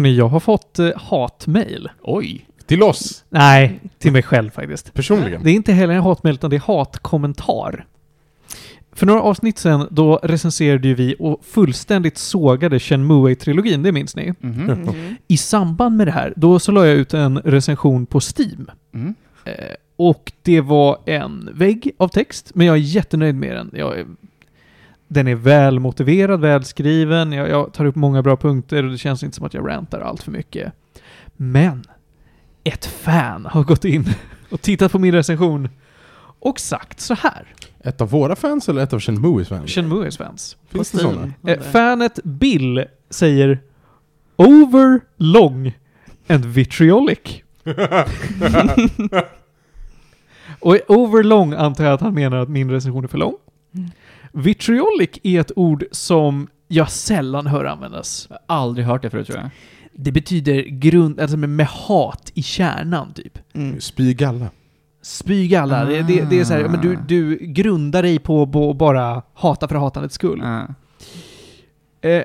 Hörni, jag har fått eh, hatmail. Oj. Till oss, Nej, till mig själv faktiskt. personligen. Det är inte heller en hatmail, utan det är hatkommentar. För några avsnitt sedan, då recenserade ju vi och fullständigt sågade Shenmue-trilogin, det minns ni? Mhm. Mm. I samband med det här, då så la jag ut en recension på Steam. Mm. Eh, och det var en vägg av text, men jag är jättenöjd med den. Jag är, den är väl motiverad, välskriven, jag, jag tar upp många bra punkter och det känns inte som att jag rantar allt för mycket. Men ett fan har gått in och tittat på min recension och sagt så här. Ett av våra fans eller ett av Shenmues fans? Shenmues fans. Finns det sådana? Eh, fanet Bill säger over long and vitriolic. Och over long antar jag att han menar att min recension är för lång. Mm. Vitriolic är ett ord som jag sällan hör användas. Jag har aldrig hört det förut tror jag. Det betyder grund, alltså med, med hat i kärnan typ. Mm. Spy galla. Spy alla. Det, det, det är så här, men du, du grundar dig på, på bara hata för hatandets skull. Ah. Eh,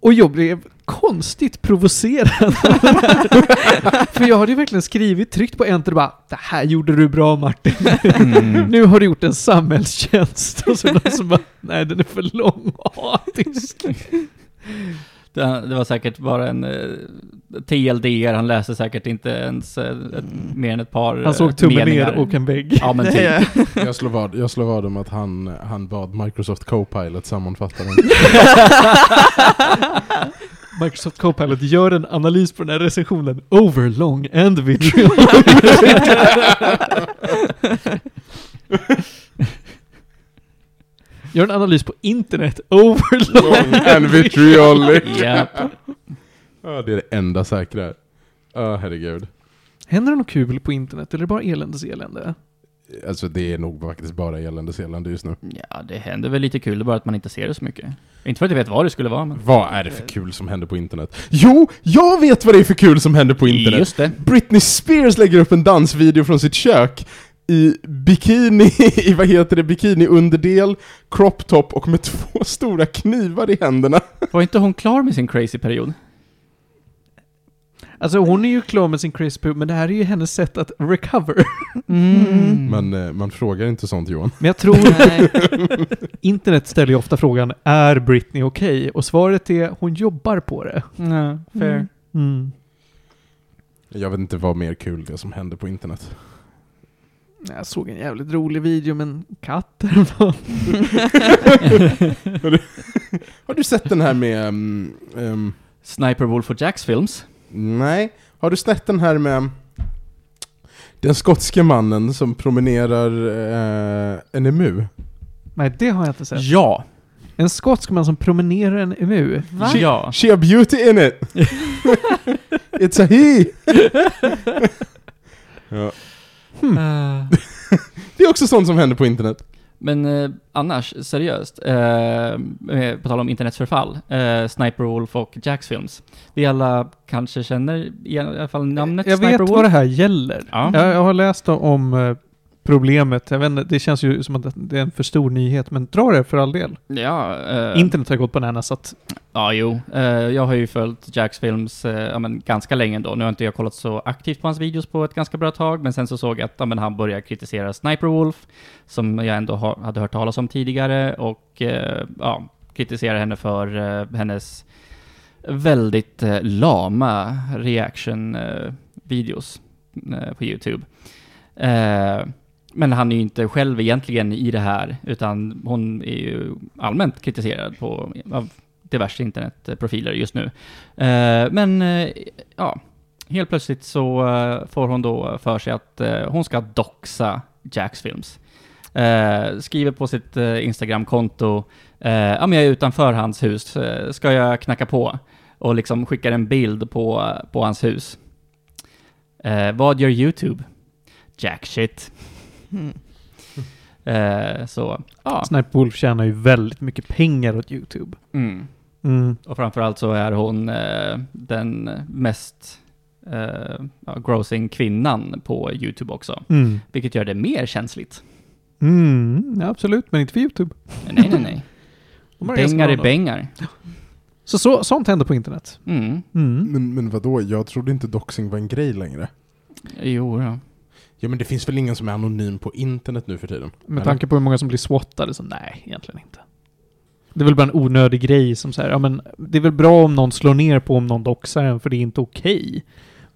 och jag blev konstigt provocerad av det här. För jag hade ju verkligen skrivit, tryckt på enter och bara Det här gjorde du bra Martin. Mm. nu har du gjort en samhällstjänst. Och så någon som bara, nej den är för lång och hatisk. Det, det var säkert bara en eh, TLDR, han läste säkert inte ens eh, ett, mer än ett par Han såg eh, tummen meningar. ner och en vägg. Ja men typ. Jag slår vad, jag slår vad om att han, han bad Microsoft Copilot sammanfatta den. Microsoft Copilot gör en analys på den här recensionen. Over long and vitriol. Gör en analys på internet. Over long And vitriolic. Japp. Ja, det är det enda säkra. Ja, herregud. Händer det något kul på internet eller är det bara eländes elände? Alltså det är nog faktiskt bara eländes elände just nu. Ja, det händer väl lite kul, det är bara att man inte ser det så mycket. Inte för att jag vet vad det skulle vara, men... Vad är det för kul som händer på internet? Jo, jag vet vad det är för kul som händer på internet! Just det. Britney Spears lägger upp en dansvideo från sitt kök i bikini, i vad heter det, bikini-underdel, crop top och med två stora knivar i händerna. Var inte hon klar med sin crazy period? Alltså hon är ju klar med sin period, men det här är ju hennes sätt att recover. Mm. Men eh, man frågar inte sånt Johan. Men jag tror Nej. internet ställer ju ofta frågan, är Britney okej? Och svaret är, hon jobbar på det. Ja, fair. Mm. Mm. Jag vet inte vad mer kul det som händer på internet. Jag såg en jävligt rolig video med en katt häromdagen. Har du sett den här med... Um, um, Sniper Wolf och Jacks films? Nej, har du sett den här med... Den skotske mannen som promenerar eh, en emu? Nej, det har jag inte sett. Ja. En skotsk man som promenerar en emu. Va? Ja. She a beauty in it! It's a he! ja. Eh, Det är också sånt som händer på internet. Men eh, annars, seriöst, eh, eh, på tal om internets förfall, eh, Sniper Wolf och Jacks films. Vi alla kanske känner i alla fall namnet Jag Sniper vet Wolf? vad det här gäller. Ja. Jag, jag har läst om eh, problemet. Jag vet inte, det känns ju som att det är en för stor nyhet, men dra det för all del. Ja, eh, Internet har gått bananas att... ja jo. Eh, jag har ju följt Jacks films eh, ja, men, ganska länge ändå. Nu har inte jag kollat så aktivt på hans videos på ett ganska bra tag, men sen så såg jag att ja, men, han började kritisera Sniper Wolf, som jag ändå ha, hade hört talas om tidigare, och eh, ja, kritisera henne för eh, hennes väldigt eh, lama reaction-videos på YouTube. Eh, men han är ju inte själv egentligen i det här, utan hon är ju allmänt kritiserad på, av diverse internetprofiler just nu. Eh, men eh, ja, helt plötsligt så eh, får hon då för sig att eh, hon ska doxa Jacks films. Eh, skriver på sitt eh, Instagram-konto, eh, ja men jag är utanför hans hus, eh, ska jag knacka på? Och liksom skickar en bild på, på hans hus. Eh, vad gör YouTube? Jack shit. Mm. Eh, så, ja. Sniper Wolf tjänar ju väldigt mycket pengar åt YouTube. Mm. Mm. Och framförallt så är hon eh, den mest eh, ja, grossing kvinnan på YouTube också. Mm. Vilket gör det mer känsligt. Mm, ja, absolut, men inte för YouTube. Nej, nej, nej. Bengar är bra bengar. Så, så sånt händer på internet. Mm. Mm. Men, men vadå, jag trodde inte doxing var en grej längre. Jo, ja. Ja men det finns väl ingen som är anonym på internet nu för tiden? Med Eller? tanke på hur många som blir swattade, så nej, egentligen inte. Det är väl bara en onödig grej som säger, ja men det är väl bra om någon slår ner på om någon doxar en, för det är inte okej.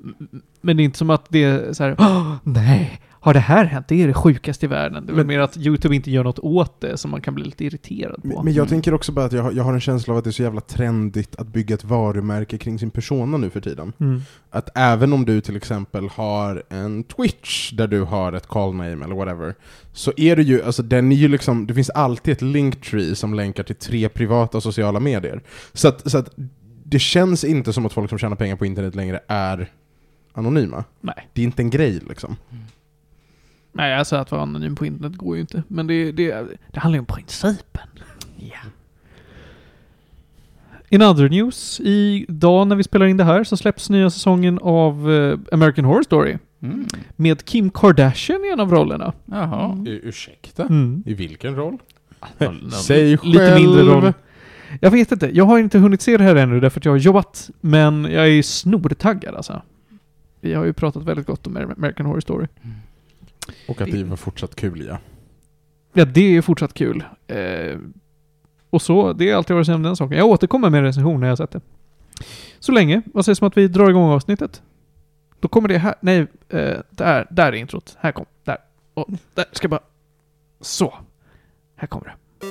M- Men det är inte som att det är så här, "Åh, nej, har det här hänt? Det är det sjukaste i världen. Det är Men- mer att YouTube inte gör något åt det som man kan bli lite irriterad på. Men jag Mm. tänker också bara att jag, har- jag har en känsla av att det är så jävla trendigt att bygga ett varumärke kring sin persona nu för tiden. Mm. Att även om du till exempel har en Twitch där du har ett call name eller whatever, så är det ju, alltså den är ju liksom, det finns alltid ett linktree som länkar till tre privata sociala medier. Så att, så att det känns inte som att folk som tjänar pengar på internet längre är anonyma. Nej. Det är inte en grej liksom. Nej, alltså att vara anonym på internet går ju inte. Men det, det, det handlar ju om principen. Ja. In other news, idag när vi spelar in det här så släpps nya säsongen av eh, American Horror Story. Mm. Med Kim Kardashian i en av rollerna. Jaha. Mm. ursäkta? Mm. I vilken roll? Någon- Säg själv! Lite mindre roll. Jag vet inte, jag har inte hunnit se det här ännu därför att jag har jobbat. Men jag är snortaggad alltså. Vi har ju pratat väldigt gott om American Horror Story. Och att det var fortsatt kul ja. Ja, det är fortsatt kul. Eh, och så, det är allt jag har att säga om den saken. Jag återkommer med en recension när jag har sett det. Så länge, vad sägs om att vi drar igång avsnittet? Då kommer det här, nej, eh, där, där är introt. Här kom, där. Och där ska jag bara... Så. Här kommer det.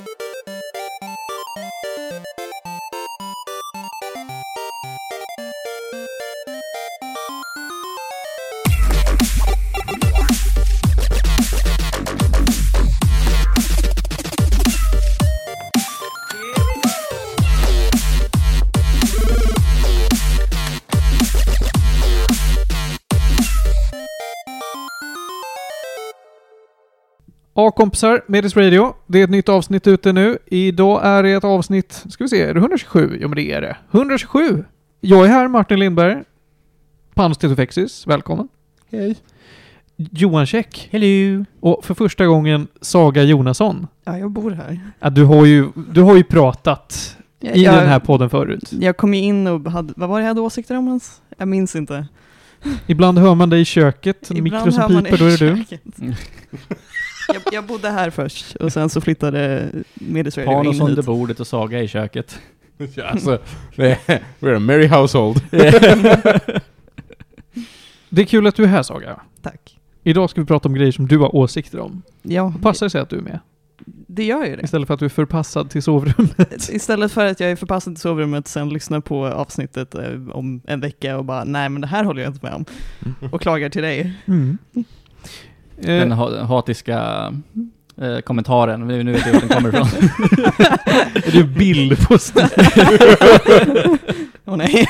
Ja, kompisar, Medis Radio. Det är ett nytt avsnitt ute nu. Idag är det ett avsnitt, ska vi se, är det 127? Jo men det är det. 127! Jag är här, Martin Lindberg. Panos Tetofexis, välkommen. Hej. Johan Käck. Hello! Och för första gången Saga Jonasson. Ja, jag bor här. Ja, du, har ju, du har ju pratat Jag, i jag, den här podden förut. jag kom ju in och hade, vad var det jag hade åsikter om ens? Jag minns inte. Ibland hör man dig i köket, en mikro som hör man piper, då är det du. jag, jag bodde här först och sen så flyttade Medis Radio Panos in under hit. bordet och Saga i köket. Ja, alltså, we're a merry household. Det är kul att du är här Saga. Tack. Idag ska vi prata om grejer som du har åsikter om. Ja, Passar det sig att du är med? det gör ju det. Istället för att du är förpassad till sovrummet. Istället för att jag är förpassad till sovrummet sen lyssnar på avsnittet eh, om en vecka och bara nej men det här håller jag inte med om. Och klagar till dig. Mm. Den Eh, ha hatiska eh, kommentaren, nu nu vet jag var den kommer ifrån. är det bild på? Åh nej.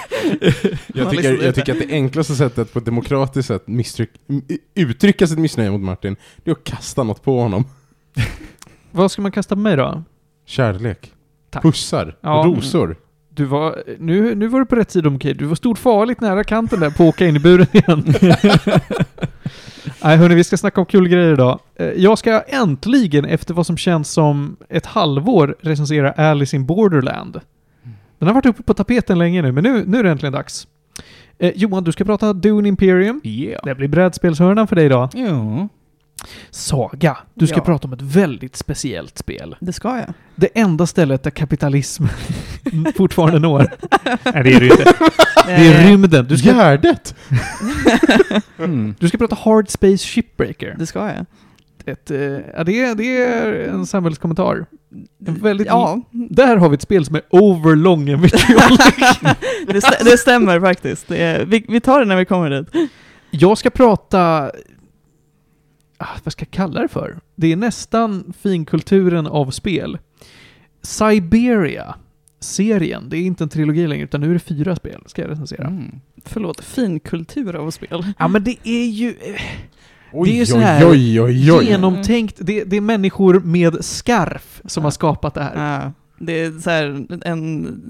Jag tycker, jag tycker att det enklaste sättet på ett demokratiskt sätt misstryck, uttrycka sitt missnöje mot Martin, det är att kasta något på honom. Vad ska man kasta på mig då? Kärlek. Tack. Pussar. Ja. Rosor. Du var, nu, nu var du på rätt sida om okej. Du var stort farligt nära kanten där på att åka in i buren igen. Nej hörni, vi ska snacka om kul grejer idag. Eh, Jag ska äntligen, efter vad som känns som ett halvår, recensera Alice in Borderland. Den har varit uppe på tapeten länge nu, men nu, nu är det äntligen dags. Eh, Johan, du ska prata Dune Imperium. Yeah. Det blir brädspelshörnan för dig idag. Jo. Saga, du ska Ja. prata om ett väldigt speciellt spel. Det ska jag. Det enda stället där kapitalism fortfarande når. Nej, det är det inte. Det är rymden. Du ska, Gärdet! Mm. du ska prata Hard Space Shipbreaker. Det ska jag. Ett, eh, ja, det, är, det är en samhällskommentar. En väldigt Ja, Där har vi ett spel som är overlong vitriol. det, stä- det stämmer faktiskt. Det är, vi, vi tar det när vi kommer dit. Jag ska prata... Ah, vad ska jag kalla det för? Det är nästan finkulturen av spel. Siberia. Serien. Det är inte en trilogi längre, utan nu är det fyra spel. Ska jag recensera. Mm. Förlåt, finkultur av spel. Ja, men det är ju... eh, Oj, Det är så oj, här oj, oj, oj. Genomtänkt. Det, det är människor med skarf som har skapat det här. Ja, det är så här en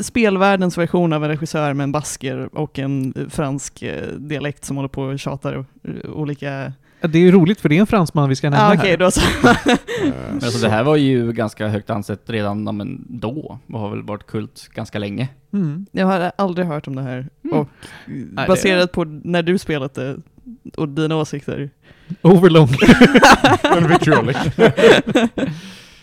spelvärldens version av en regissör med en basker och en fransk eh, dialekt som håller på och tjatar eh, olika Det är ju roligt för det är en fransman vi ska nämna Ah, Okej, här. då så. Eh, Alltså det här var ju ganska högt ansett redan men då, och har väl varit kult ganska länge. Mm. Jag har aldrig hört om det här. Mm. Och det- baserat på när du spelat det och dina åsikter. Overlong. Men vitriolic.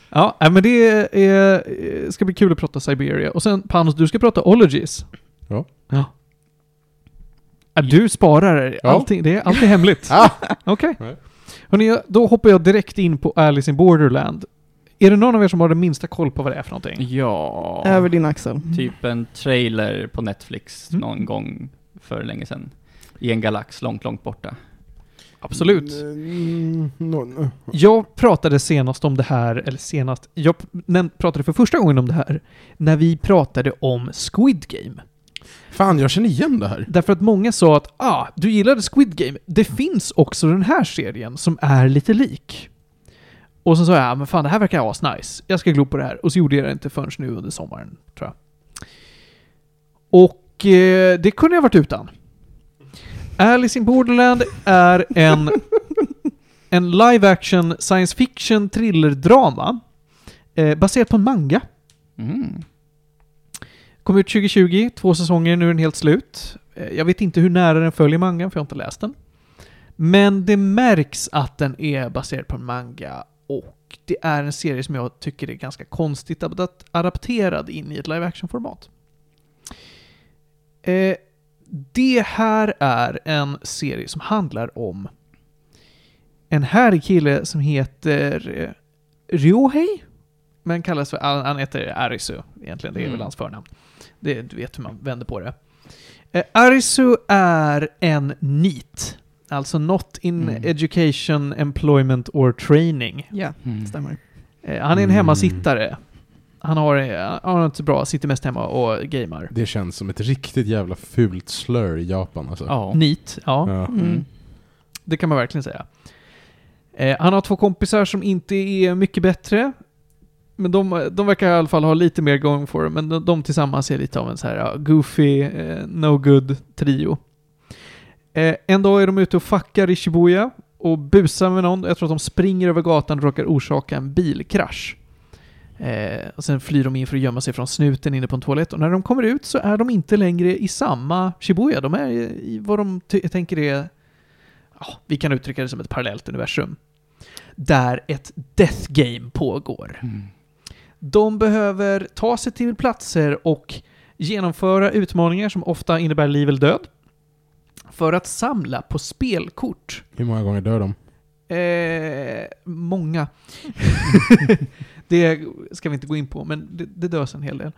ja, nej, men det är, ska bli kul att prata Siberia. Och sen Panos, du ska prata Ologies. Ja. Ja. Ja, Du sparar Ja. allting, det är alltid hemligt. Ah! Okej. Hörrni, då hoppar jag direkt in på Alice in Borderland. Är det någon av er som har den minsta koll på vad det är för någonting? Ja, Över din axel. typ en trailer på Netflix Mm. någon gång för länge sedan. I en galax långt, långt borta. Absolut. Mm, no, no. Jag pratade senast om det här, eller senast, jag pratade för första gången om det här när vi pratade om Squid Game. Fan, jag känner igen det här. Därför att många sa att ah, du gillade Squid Game. Det finns också den här serien som är lite lik. Och så sa jag, ah, men fan det här verkar asnice. Jag ska glo på det här. Och så gjorde jag det inte förrän nu under sommaren, tror jag. Och eh, det kunde jag varit utan. Alice in Borderland är en, en live action science fiction thriller-drama eh, baserat på en manga. Mm. Kom ut 2020, två säsonger, nu är den helt slut. Eh, Jag vet inte hur nära den följer mangan, för jag har inte läst den. Men det märks att den är baserad på en manga och det är en serie som jag tycker är ganska konstigt ad- adapterad in i ett live action-format. Eh, det här är en serie som handlar om en härlig kille som heter eh, Ryohei, men kallas för, han heter Arisu egentligen, det är väl Mm. hans förnamn. Det, du vet hur man vänder på det. Eh, Arisu är en NEET, alltså Not in Mm. Education, Employment or Training. Ja, Mm. stämmer. Eh, han är en Mm. hemmasittare. Han har, eh, han har inte bra, sitter mest hemma och gamer. Det känns som ett riktigt jävla fult slur i Japan alltså. Ja. NEET, ja. Ja. Mm. Det kan man verkligen säga. Eh, han har två kompisar som inte är mycket bättre. Men de, de verkar i alla fall ha lite mer going for them, Men de, de tillsammans är lite av en så här ja, goofy, eh, no good trio. Eh, en dag är de ute och fuckar i Shibuya och busar med någon. Jag tror att de springer över gatan och råkar orsaka en bilkrasch. Eh, och sen flyr de in för att gömma sig från snuten inne på en toalett. Och när de kommer ut så är de inte längre i samma Shibuya. De är i, vad de tänker är ja, vi kan uttrycka det som ett parallellt universum. Där ett death game pågår. Mm. De behöver ta sig till platser och genomföra utmaningar som ofta innebär liv eller död. För att samla på spelkort. Hur många gånger dör de? Eh, många. det ska vi inte gå in på, men det, det dös en hel del.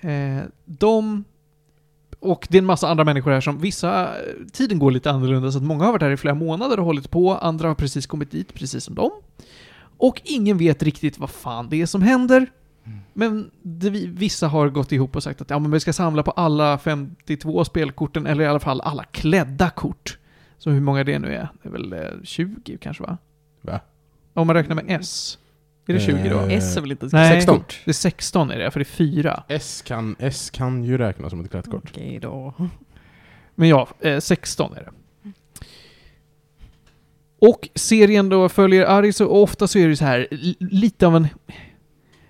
Eh, de och det är en massa andra människor här som vissa, tiden går lite annorlunda så att många har varit här i flera månader och hållit på, andra har precis kommit dit, precis som dem. Och ingen vet riktigt vad fan det är som händer. Mm. Men det, vi- vissa har gått ihop och sagt att ja, men vi ska samla på alla 52 spelkorten, eller i alla fall alla klädda kort. Så hur många det nu är, det är väl eh, 20 kanske va? Va? Om man räknar med S. Är det 20 då? Eh, S är väl inte Nej. Sexton. kort? Det är 16 är det, för det är 4. S kan, S kan ju räknas som ett klättkort. Okej då. Men ja, eh, 16 är det. Och serien då följer Ari och ofta så är det så här lite av en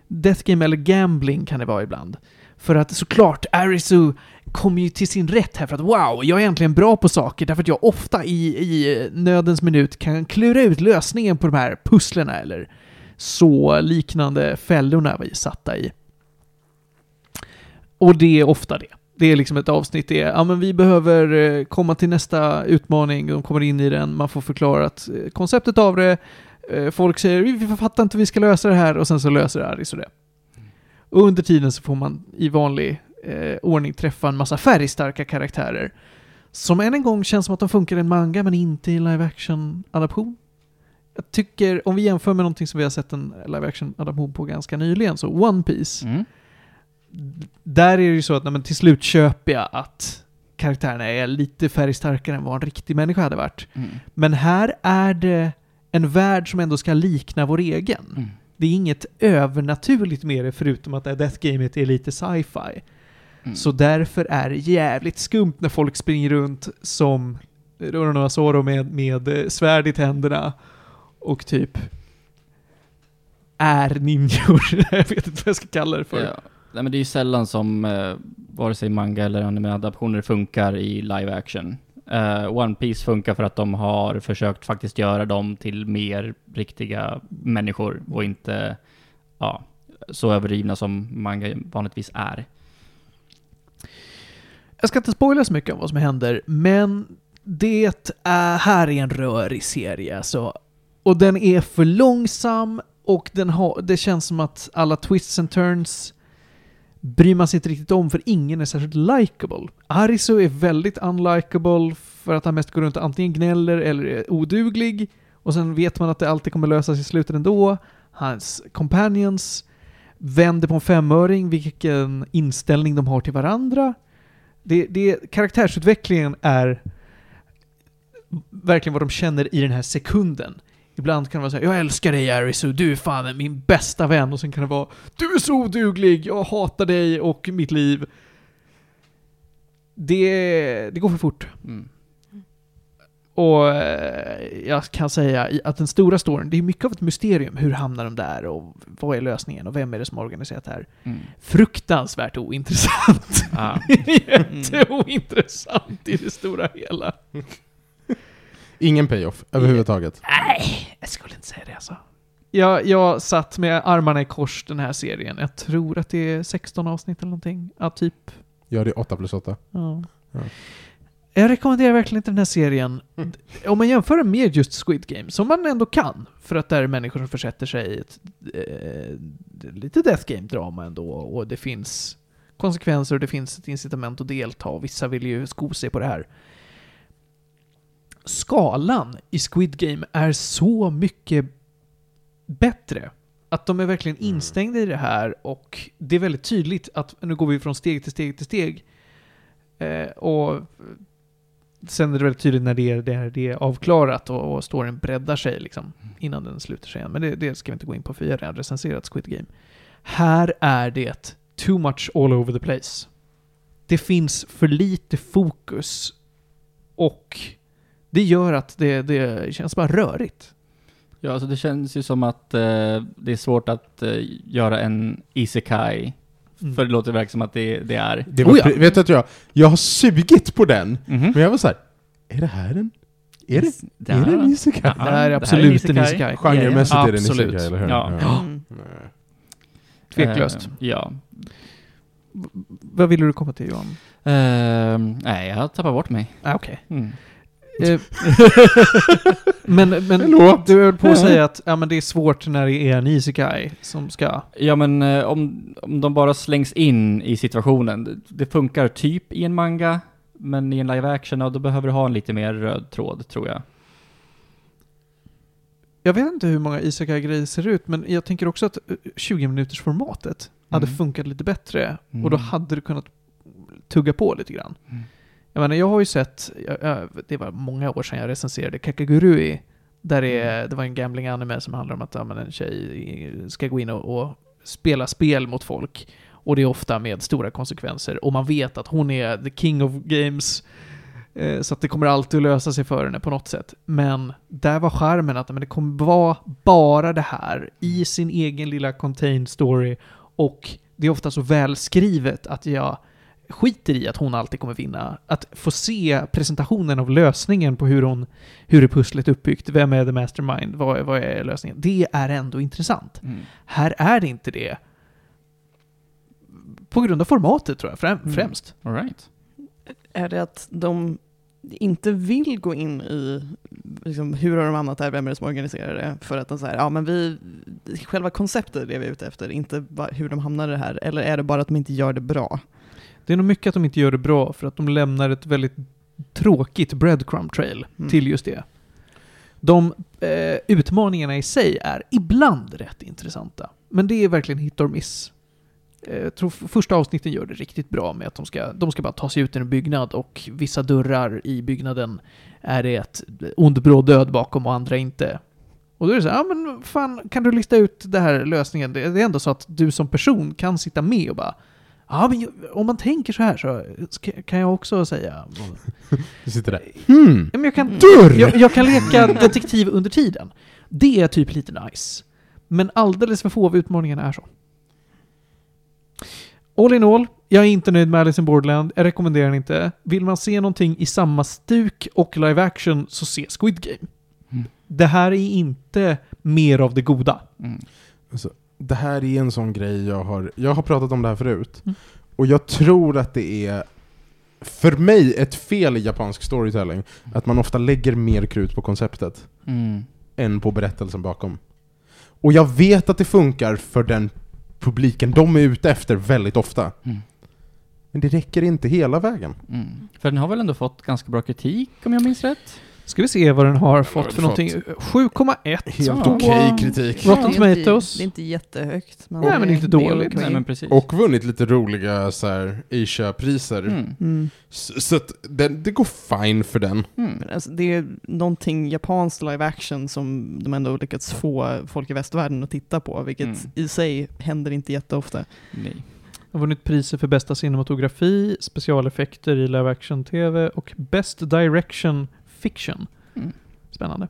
death game eller gambling kan det vara ibland. För att såklart, Arisu kommer ju till sin rätt här för att wow, jag är egentligen bra på saker därför att jag ofta i, i nödens minut kan klura ut lösningen på de här pusslerna eller så liknande fällorna vi är satta i. Och det är ofta det. Det är liksom ett avsnitt, det är, ja men vi behöver eh, komma till nästa utmaning, de kommer in i den, man får förklara att eh, konceptet av det, eh, folk säger vi vi fattar inte hur vi ska lösa det här och sen så löser Aris och det. Och under tiden så får man i vanlig eh, ordning träffa en massa färgstarka karaktärer. Som än en gång känns som att de funkar i en manga men inte i live action-adaption. Jag tycker, om vi jämför med någonting som vi har sett en live action-adaption på ganska nyligen, så One Piece Mm där är det ju så att nej, till slut köper jag att karaktärerna är lite färgstarkare än vad en riktig människa hade varit. Mm. Men här är det en värld som ändå ska likna vår egen. Mm. Det är inget övernaturligt med det förutom att det Death Gamet är lite sci-fi. Mm. Så därför är det jävligt skumt när folk springer runt som Roronoa med, med eh, svärd i tänderna och typ är ninjor. jag vet inte vad jag ska kalla det för. Ja. Nej, men det är ju sällan som eh, vare sig manga eller anime-adaptioner funkar i live action. Eh, One Piece funkar för att de har försökt faktiskt göra dem till mer riktiga människor och inte ja, så överdrivna som manga vanligtvis är. Jag ska inte spoila så mycket om vad som händer, men det är, här är en rörig serie alltså. Och den är för långsam och den har, det känns som att alla twists and turns bryr man sig inte riktigt om för ingen är särskilt likable. Arisu är väldigt unlikable för att han mest går runt och antingen gnäller eller är oduglig. Och sen vet man att det alltid kommer lösas i slutet ändå. Hans companions vänder på en femöring vilken inställning de har till varandra. Det, det, karaktärsutvecklingen är verkligen vad de känner i den här sekunden. Ibland kan det vara så här, jag älskar dig Arisu, du är fan min bästa vän. Och sen kan det vara, du är så oduglig, jag hatar dig och mitt liv. Det, det går för fort. Mm. Och eh, jag kan säga att den stora storyn, det är mycket av ett mysterium. Hur hamnar de där och vad är lösningen och vem är det som har organiserat det här? Mm. Fruktansvärt ointressant. Ah. Jätteointressant i det stora hela. Ingen payoff överhuvudtaget. Nej, jag skulle inte säga det alltså. Jag, jag satt med armarna i kors den här serien. Jag tror att det är 16 avsnitt eller någonting. Ja, typ. Ja, det är 8 plus 8. Ja. Ja. Jag rekommenderar verkligen inte den här serien. Mm. Om man jämför den med just Squid Game, som man ändå kan, för att det är människor som försätter sig i ett eh, lite Death Game-drama ändå, och det finns konsekvenser och det finns ett incitament att delta, och vissa vill ju sko sig på det här. Skalan i Squid Game är så mycket bättre. Att de är verkligen Mm. instängda i det här och det är väldigt tydligt att nu går vi från steg till steg till steg. Eh, och sen är det väldigt tydligt när det är, det är, det är avklarat och, och storyn breddar sig liksom innan den slutar sig igen. Men det, det ska vi inte gå in på för jag har redan recenserat Squid Game. Här är det too much all over the place. Det finns för lite fokus och det gör att det, det känns bara rörigt. Ja, alltså det känns ju som att eh, det är svårt att eh, göra en isekai. Mm. För det låter verkligen som att det, det är. Det var, Oh ja. Vet du att jag, jag har sugit på den, Mhm. men jag var så här. är det här en... Är det, är det en isekai? Ja, det här är det absolut en isekai. isekai. Genremässigt Ja, är det en absolut. isekai, eller hur? Ja. Ja. Mm. Tveklöst. Eh, ja. V- Vad ville du komma till Johan? Eh, nej, jag tappar bort mig. Ah, Okej. Mm. Eh, men men Förlåt. du höll på att säga att ja, men det är svårt när det är en isekai som ska... Ja, men eh, om, om de bara slängs in i situationen. Det, funkar typ i en manga, men i en live action, ja, då behöver du ha en lite mer röd tråd, tror jag. Jag vet inte hur många isekai-grejer ser ut, men jag tänker också att eh, 20 minuters formatet hade Mm. funkat lite bättre. Mm. Och då hade du kunnat tugga på lite grann. Mm. Jag menar, jag har ju sett, jag, jag, det var många år sedan jag recenserade Kakagurui, där det, Mm. det var en gambling-anime som handlar om att ja, men en tjej ska gå in och, och spela spel mot folk. Och det är ofta med stora konsekvenser. Och man vet att hon är the king of games. Eh, Så att det kommer alltid att lösa sig för henne på något sätt. Men där var charmen att men det kommer vara bara det här i sin egen lilla contained story. Och det är ofta så välskrivet att jag skiter i att hon alltid kommer vinna. Att få se presentationen av lösningen på hur hon, hur är pusslet uppbyggt, vem är the mastermind, vad är, vad är lösningen? Det är ändå intressant. Mm. Här är det inte det. På grund av formatet tror jag, främ, Mm. främst. All right. Är det att de inte vill gå in i liksom, hur har de hamnat där, vem är det som organiserar det? För att de säger, ja men vi, själva konceptet är det vi är ute efter, inte hur de hamnar i det här. Eller är det bara att de inte gör det bra? Det är nog mycket att de inte gör det bra för att de lämnar ett väldigt tråkigt breadcrumb trail Mm. till just det. De eh, utmaningarna i sig är ibland rätt intressanta. Men det är verkligen hit or miss. Eh, Jag tror första avsnitten gör det riktigt bra med att de ska, de ska bara ta sig ut ur en byggnad och vissa dörrar i byggnaden är det ett ond bråd död bakom och andra inte. Och då är det så här, ja men fan, kan du lista ut det här lösningen? Det det är ändå så att du som person kan sitta med och bara Ja, men om man tänker så här så kan jag också säga... Du sitter där. Hmm. Ja, men jag, kan, jag, jag kan leka detektiv under tiden. Det är typ lite nice. Men alldeles för få av utmaningarna är så. All in all, jag är inte nöjd med Alice in Borderland. Jag rekommenderar den inte. Vill man se någonting i samma stuk och live action så se Squid Game. Mm. Det här är inte mer av det goda. Mm. Det här är en sån grej jag har, jag har pratat om det här förut. Mm. Och jag tror att det är, för mig, ett fel i japansk storytelling. Att man ofta lägger mer krut på konceptet Mm. än på berättelsen bakom. Och jag vet att det funkar för den publiken de är ute efter väldigt ofta. Mm. Men det räcker inte hela vägen. Mm. För den har väl ändå fått ganska bra kritik, om jag minns rätt? Ska vi se vad den har fått den för någonting. 7,1. Helt okej kritik. Rotten det är inte- Tomatoes. Det är inte jättehögt. Men Nej, men inte det är dåligt. okej. Nej, men precis. Och vunnit lite roliga så här, Asia-priser. Mm. Mm. Så, så att det, det går fine för den. Mm. Men alltså, det är någonting japanskt live action som de ändå lyckats få folk i västvärlden att titta på, vilket Mm. i sig händer inte jätteofta. Nej. Har vunnit priser för bästa cinematografi, specialeffekter i live action-tv och Best Direction Fiction. Mm. Spännande.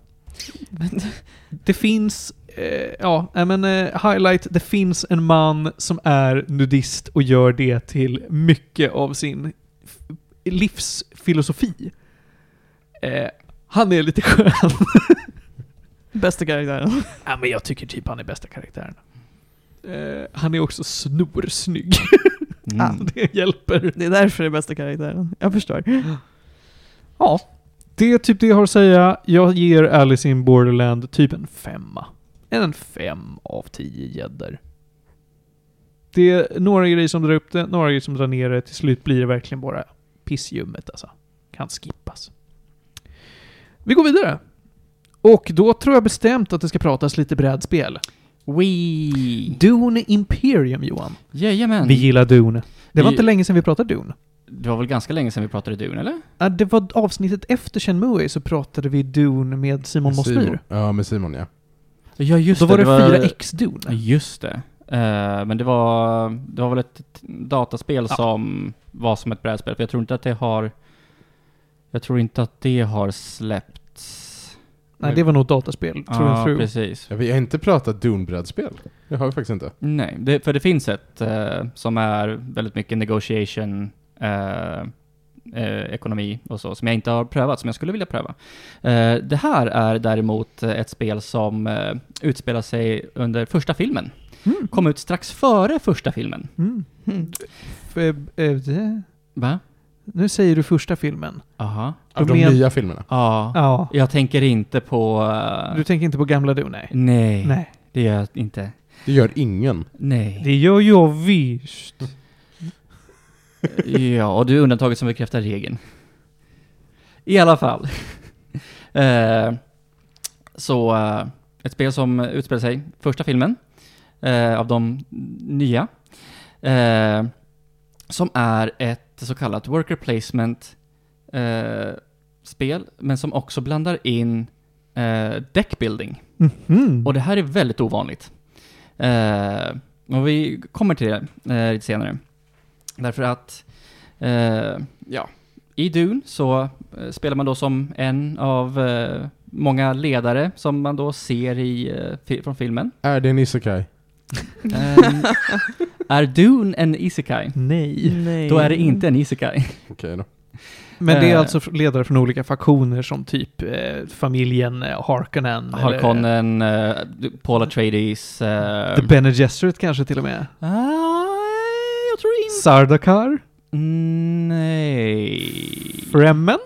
Det finns, eh, ja, men eh, highlight, det finns en man som är nudist och gör det till mycket av sin livsfilosofi. Eh, han är lite skön. Bästa karaktären. ja, men jag tycker typ han är bästa karaktären. Eh, han är också snorsnygg. Mm. det hjälper. Det är därför det är bästa karaktären. Jag förstår. Ja, det är typ det jag har att säga. Jag ger Alice in Borderland typ en femma. En fem av tio gäddor. Det är några grejer som drar upp det, några grejer som drar ner det. Till slut blir det verkligen bara pissljummet alltså. Kan skippas. Vi går vidare. Och då tror jag bestämt att det ska pratas lite brädspel. Wee! Dune Imperium, Johan. Jajamän. Vi gillar Dune. Det var Vi- inte länge sedan vi pratade Dune. Det var väl ganska länge sedan vi pratade Dune, eller? Ja, det var avsnittet efter Shenmue så pratade vi Dune med Simon Mossmyr. Ja, med Simon ja. Ja, just Då var det, var... 4X Ja, Dune. just det. Eh, men det var, det var väl ett dataspel Ja. som var som ett brädspel, för jag tror inte att det har... Jag tror inte att det har släppts. Nej, det var nog ett dataspel, tror jag Ja, fru. precis. ja. Vi har inte pratat Dune-brädspel. Det har vi faktiskt inte. Nej, det, för det finns ett eh, som är väldigt mycket negotiation, eh, eh, ekonomi och så, som jag inte har prövat, som jag skulle vilja pröva. Eh, det här är däremot ett spel som eh, utspelar sig under första filmen. Mm. Kom ut strax före första filmen. Mm. Mm. Va? Nu säger du första filmen. Aha. Av de men- nya filmerna. Ja. Ja. Jag tänker inte på... Du tänker inte på gamla Dune? Nej. nej, Nej. det gör jag inte. Det gör ingen. Nej. Det gör jag visst. Ja, och du är undantaget som bekräftar regeln. I alla fall. eh, så, eh, ett spel som utspelar sig, första filmen, eh, av de nya, eh, som är ett så kallat worker placement eh, spel, men som också blandar in eh, deckbuilding. Mhm. Och det här är väldigt ovanligt. Och vi kommer till det lite senare. Därför att, eh, ja, i Dune så eh, spelar man då som en av eh, många ledare som man då ser i, eh, fi- från filmen. Är det en isekai? Ehm, är Dune en isekai? Nej. Nej. Då är det inte en isekai. Okej då. Men det är alltså ledare från olika faktioner som typ eh, familjen eh, Harkonnen. eller- Harkonnen, eh, Paul Atreides... Eh, The Bene Gesserit kanske till och med. ah. Sardakar? Nej. Fremmen?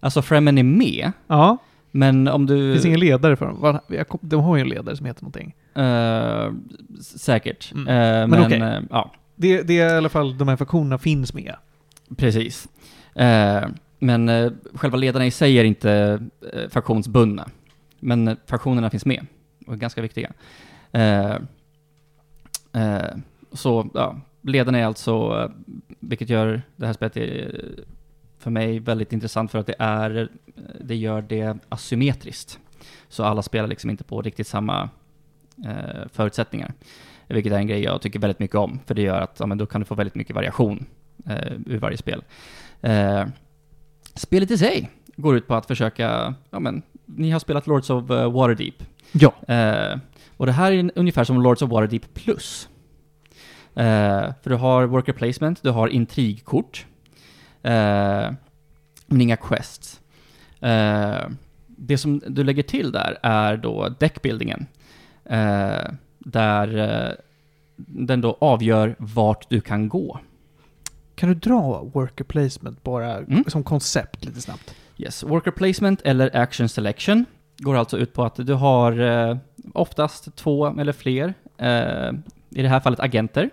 Alltså Fremen är med, Ja. men om Det du... finns ingen ledare för dem. De har ju en ledare som heter någonting. S- säkert. Mm. Eh, Men men okej. eh, ja, Det, det är i alla fall, de här faktionerna finns med. precis. Men själva ledarna i sig är inte eh, faktionsbundna. Men faktionerna finns med och är ganska viktiga. Så, ja, ledarna är alltså, eh, vilket gör det här spelet eh, för mig väldigt intressant för att det är, det gör det asymmetriskt. Så alla spelar liksom inte på riktigt samma eh, förutsättningar. vilket är en grej jag tycker väldigt mycket om, för det gör att ja, men då kan du få väldigt mycket variation eh, ur varje spel. Eh, spelet i sig går ut på att försöka, ja men, ni har spelat Lords of Waterdeep. Ja. Eh, och det här är ungefär som Lords of Waterdeep plus. Eh, för du har worker placement, du har intrigkort, eh, men inga quests. Eh, det som du lägger till där är då deckbuildingen. Där den då avgör vart du kan gå. Kan du dra worker placement bara Mm. som koncept lite snabbt? Yes, worker placement eller action selection går alltså ut på att du har eh, oftast två eller fler, eh, i det här fallet agenter,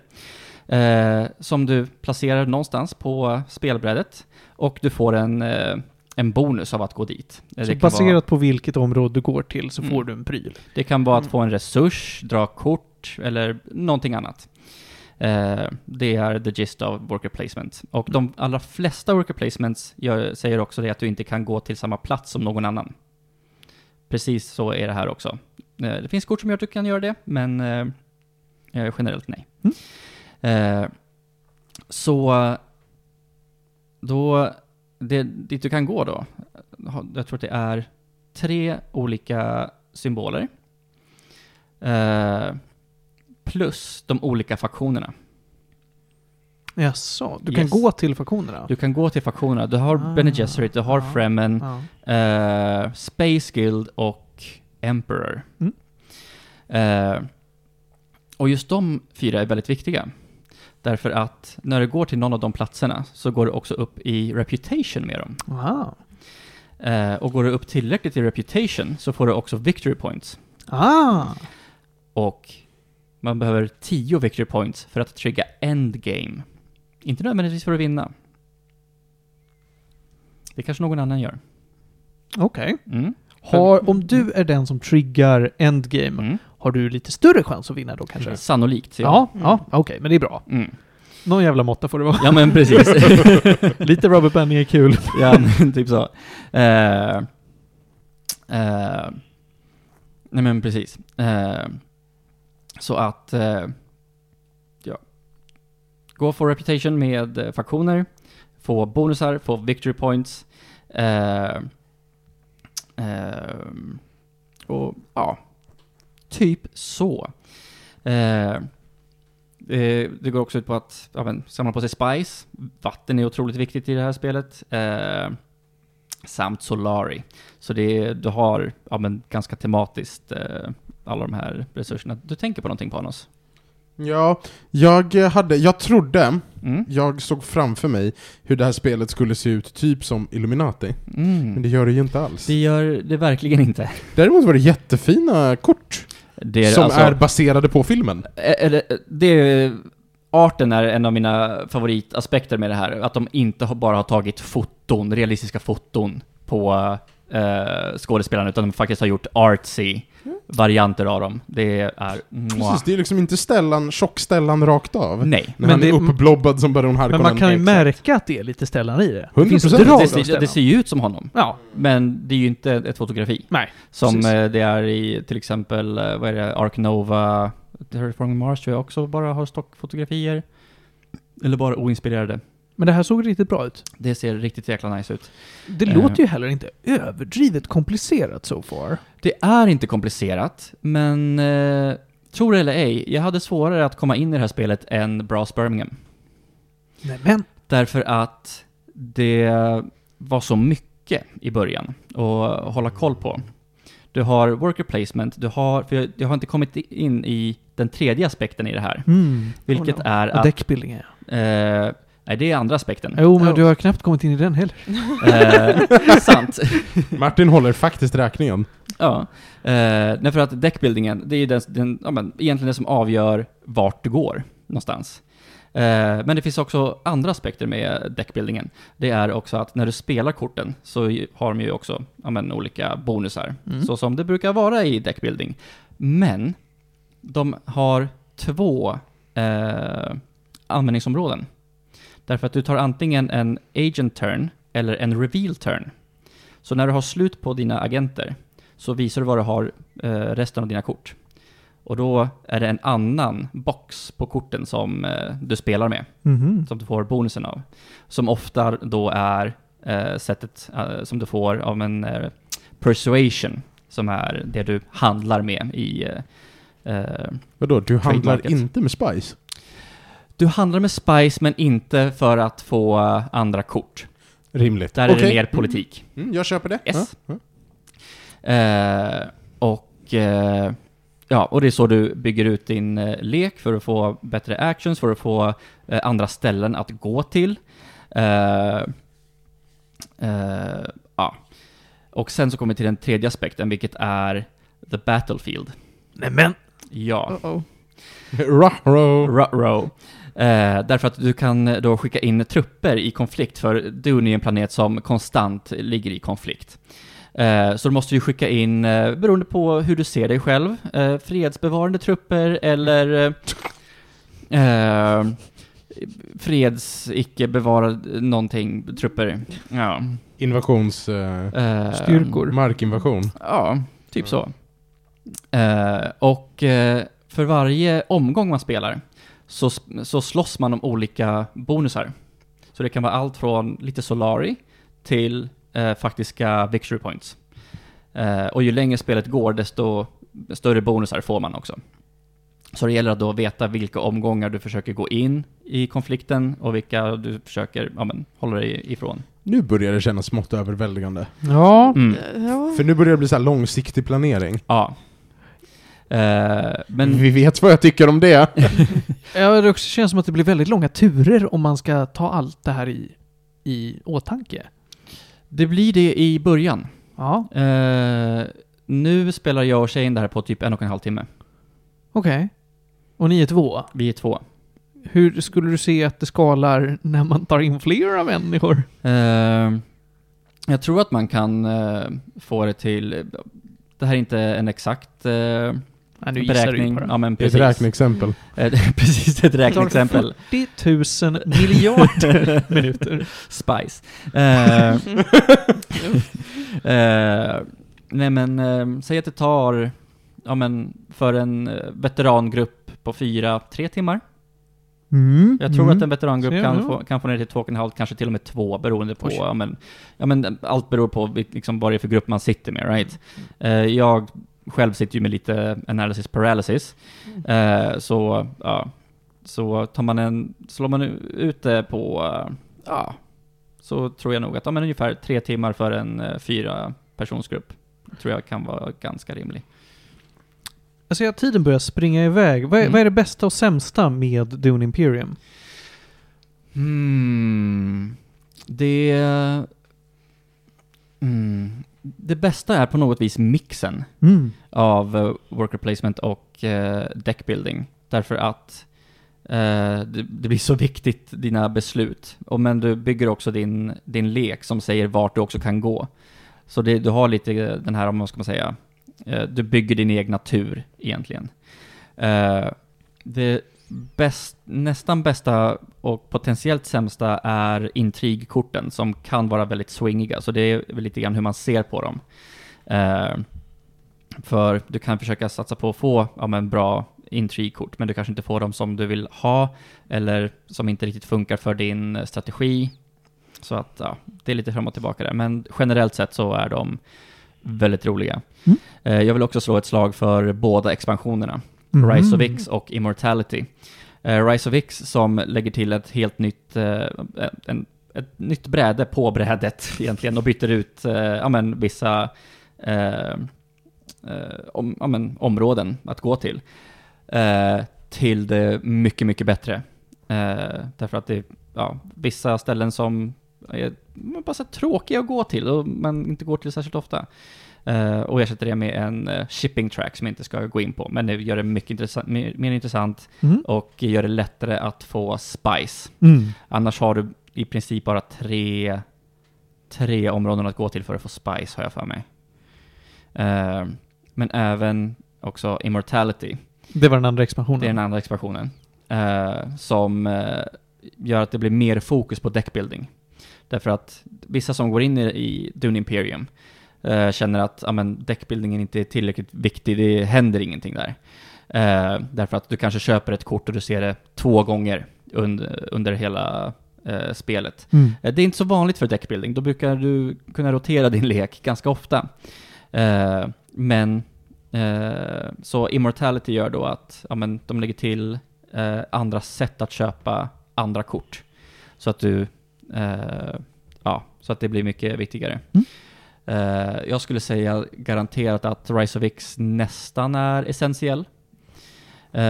eh, som du placerar någonstans på spelbrädet och du får en, eh, en bonus av att gå dit. Eh, Så baserat vara, på vilket område du går till så Mm. får du en pryl. det kan vara att Mm. få en resurs, dra kort eller någonting annat. Eh, det är the gist av worker placement. Och de allra flesta worker placements gör, säger också det att du inte kan gå till samma plats som någon annan. Precis så är det här också. Eh, det finns kort som gör att du kan göra det, men eh, generellt nej. Eh, så då, det, dit du kan gå då, jag tror att det är tre olika symboler. Eh, plus de olika faktionerna. Jaså, du Yes. kan gå till faktionerna? Du kan gå till faktionerna. Du har Ah, Bene Gesserit, du har ah, Fremen, Ja. eh, Space Guild och Emperor. Mm. Eh, och just de fyra är väldigt viktiga. Därför att när du går till någon av de platserna så går du också upp i reputation med dem. Aha. Eh, och går du upp tillräckligt i reputation så får du också victory points. Ah. Och man behöver 10 victory points för att trigga endgame. Inte nödvändigtvis för att vinna. Det kanske någon annan gör. Okej. Mm. Har, om du är den som triggar endgame, Mm. Har du lite större chans att vinna då kanske? Sannolikt. Ja, Ja. ja, okej, men det är bra. Mm. Någon jävla måtta får det vara. ja, men precis. lite rubber banding är kul. ja, typ så. Eh, eh, nej, men precis. Eh, så att, ja. Gå för reputation med faktioner, få bonusar, få victory points. Och ja, typ så. Eh, det, det går också ut på att ja, men, samla på sig spice. Vatten är otroligt viktigt i det här spelet. Eh, samt Solari. Så det, du har ja, men, ganska tematiskt eh, alla de här resurserna. Du tänker på någonting Panos? Ja, jag hade, jag trodde, Mm. jag såg framför mig hur det här spelet skulle se ut typ som Illuminati. Men Mm. det gör det ju inte alls. Det gör det verkligen inte. Däremot var det jättefina kort Det är, som alltså, är baserade på filmen. är det, det, arten är en av mina favoritaspekter med det här. Att de inte bara har tagit foton, realistiska foton på eh, skådespelarna, utan de faktiskt har gjort artsy varianter av dem. Det är... Mwah. Precis, det är liksom inte Stellan, tjock-Stellan rakt av. Nej. När Men han är det- uppblobbad som Baron Harkonnen. Men man kan ju Exakt. märka att det är lite Stellan i det. 100%. Det finns Det- Det, det ser ju ut som honom. Ja, Men det är ju inte ett fotografi. nej. Som Precis. eh, det är i till exempel, eh, vad är det, Ark Nova, Terraforming Mars tror jag också bara har stockfotografier. Eller bara oinspirerade. Men det här såg riktigt bra ut. Det ser riktigt jäkla nice ut. Det Eh. låter ju heller inte överdrivet komplicerat so far. Det är inte komplicerat, men eh, tror det eller ej, jag hade svårare att komma in i det här spelet än Brass Birmingham. Nej, men Därför att det var så mycket i början att hålla koll på. Du har worker placement, du har, för jag, jag har inte kommit in i den tredje aspekten i det här. Mm. Vilket Oh no. är att... deckbuilding ja. Eh, nej, det är andra aspekten. Jo, men du har knappt kommit in i den heller. Eh, sant. Martin håller faktiskt räkningen. Ja. Eh, nej, för att deckbuildingen, det är ju den, den, ja, men, egentligen det som avgör vart du går någonstans. Eh, men det finns också andra aspekter med deckbuildingen. Det är också att när du spelar korten så har de ju också ja, men, olika bonusar, Mm. så som det brukar vara i deckbuilding. Men de har två eh, användningsområden. Därför att du tar antingen en agent turn eller en reveal turn. Så när du har slut på dina agenter så visar du vad du har eh, resten av dina kort. Och då är det en annan box på korten som eh, du spelar med, Mhm. som du får bonusen av. Som ofta då är eh, sättet eh, som du får av en eh, persuasion, som är det du handlar med i... Eh, eh, Vadå, du handlar inte med Spice? Du handlar med Spice, men inte för att få eh, andra kort. Rimligt. Där är det mer politik. Mm, jag köper det. Yes. Ja, ja. Eh, och eh, ja, och det är så du bygger ut din eh, lek för att få bättre actions, för att få andra ställen att gå till. Ja. Och sen så kommer vi till den tredje aspekten, vilket är the battlefield. Nämen! Ja, Uh-oh. Ruh-roh. Ruh-roh. Eh, därför att du kan eh, då skicka in trupper i konflikt, för Dune är en planet som konstant ligger i konflikt. Eh, så då måste du skicka in, eh, beroende på hur du ser dig själv, eh, fredsbevarande trupper eller eh, eh, freds, icke bevarad någonting, trupper. Ja. Invasions... eh, Eh, Styrkor. markinvasion. Ja, typ så. Eh, och eh, för varje omgång man spelar så, så slåss man om olika bonusar. Så det kan vara allt från lite Solari till eh, faktiska victory points. Eh, och ju längre spelet går, desto större bonusar får man också. Så det gäller att då veta vilka omgångar du försöker gå in i konflikten och vilka du försöker ja, men, hålla dig ifrån. Nu börjar det kännas smått överväldigande. Ja, Mm. Ja. För nu börjar det bli så här långsiktig planering. Ja. Eh, men Vi vet vad jag tycker om det. ja, det också känns som att det blir väldigt långa turer om man ska ta allt det här i, i åtanke. det blir det i början. Ja, Eh, nu spelar jag och tjejen det här på typ en och en halv timme. okej. Och ni är två. Vi är två. Hur skulle du se att det skalar när man tar in flera människor? Eh, jag tror att man kan eh, få det till... Det här är inte en exakt Nej, nu gissar du på det. Ja, men är ett precis. räkneexempel. Precis, ett räkneexempel. 40 000 miljarder minuter. Spice. Eh, nej men, eh, säg att det tar, ja men, för en veterangrupp på fyra, tre timmar. Mm. Jag tror mm. att en veterangrupp Så, kan, ja. få, kan få ner till två och en halv, kanske till och med två, beroende på, ja men, ja men allt beror på liksom, vad det är för grupp man sitter med, right? Eh, jag själv sitter ju med lite analysis paralysis, eh, så, ja, så tar man en, slår man ut det på, eh, ja, så tror jag nog att, ja men ungefär tre timmar för en eh, fyra personsgrupp, tror jag kan vara ganska rimlig. Alltså, ja, tiden börjar springa iväg. Vad är, Mm. vad är det bästa och sämsta med Dune Imperium? Hmm. Det... Mm. Det bästa är på något vis mixen Mm. av eh, worker placement och uh, deckbuilding. Därför att eh, det, det blir så viktigt, dina beslut. Och men du bygger också din, din lek som säger vart du också kan gå. Så det, du har lite den här, om man ska man säga, eh, du bygger din egna tur egentligen. Det bäst, nästan bästa och potentiellt sämsta är intrigkorten som kan vara väldigt swingiga, så det är lite grann hur man ser på dem. Eh, för du kan försöka satsa på att få ja, men bra intrigkort, men du kanske inte får dem som du vill ha, eller som inte riktigt funkar för din strategi. Så att ja, det är lite fram och tillbaka där, men generellt sett så är de väldigt roliga. Mm. Eh, jag vill också slå ett slag för båda expansionerna. Mm. Rise of X och Immortality. Eh, Rise of X som lägger till ett helt nytt, eh, en, ett nytt bräde på brädet egentligen och byter ut eh, ja, men, vissa eh, eh, om, ja, men, områden att gå till. Eh, till det mycket, mycket bättre. Eh, därför att det är ja, vissa ställen som är bara så tråkiga att gå till och man inte går till särskilt ofta. Eh, och ersätter det med en eh, shipping track som jag inte ska gå in på, men det gör det mycket intressant, mer, mer intressant Mm. och gör det lättare att få spice. Mm. Annars har du i princip bara tre, tre områden att gå till för att få spice, har jag för mig. Eh, men även också immortality, Det var den andra expansionen. det är den andra expansionen, som gör att det blir mer fokus på deckbuilding. Därför att vissa som går in i, i Dune Imperium eh, känner att ja, men, deckbuildingen inte är tillräckligt viktig, det händer ingenting där. Eh, därför att du kanske köper ett kort och du ser det två gånger under, under hela eh, spelet. Mm. Eh, Det är inte så vanligt för deckbuilding, då brukar du kunna rotera din lek ganska ofta. Eh, men så Immortality gör då att ja, men, de lägger till andra sätt att köpa andra kort. Så att du, ja, så att det blir mycket viktigare. Mm. Eh, jag skulle säga garanterat att Rise of X nästan är essentiell. Eh,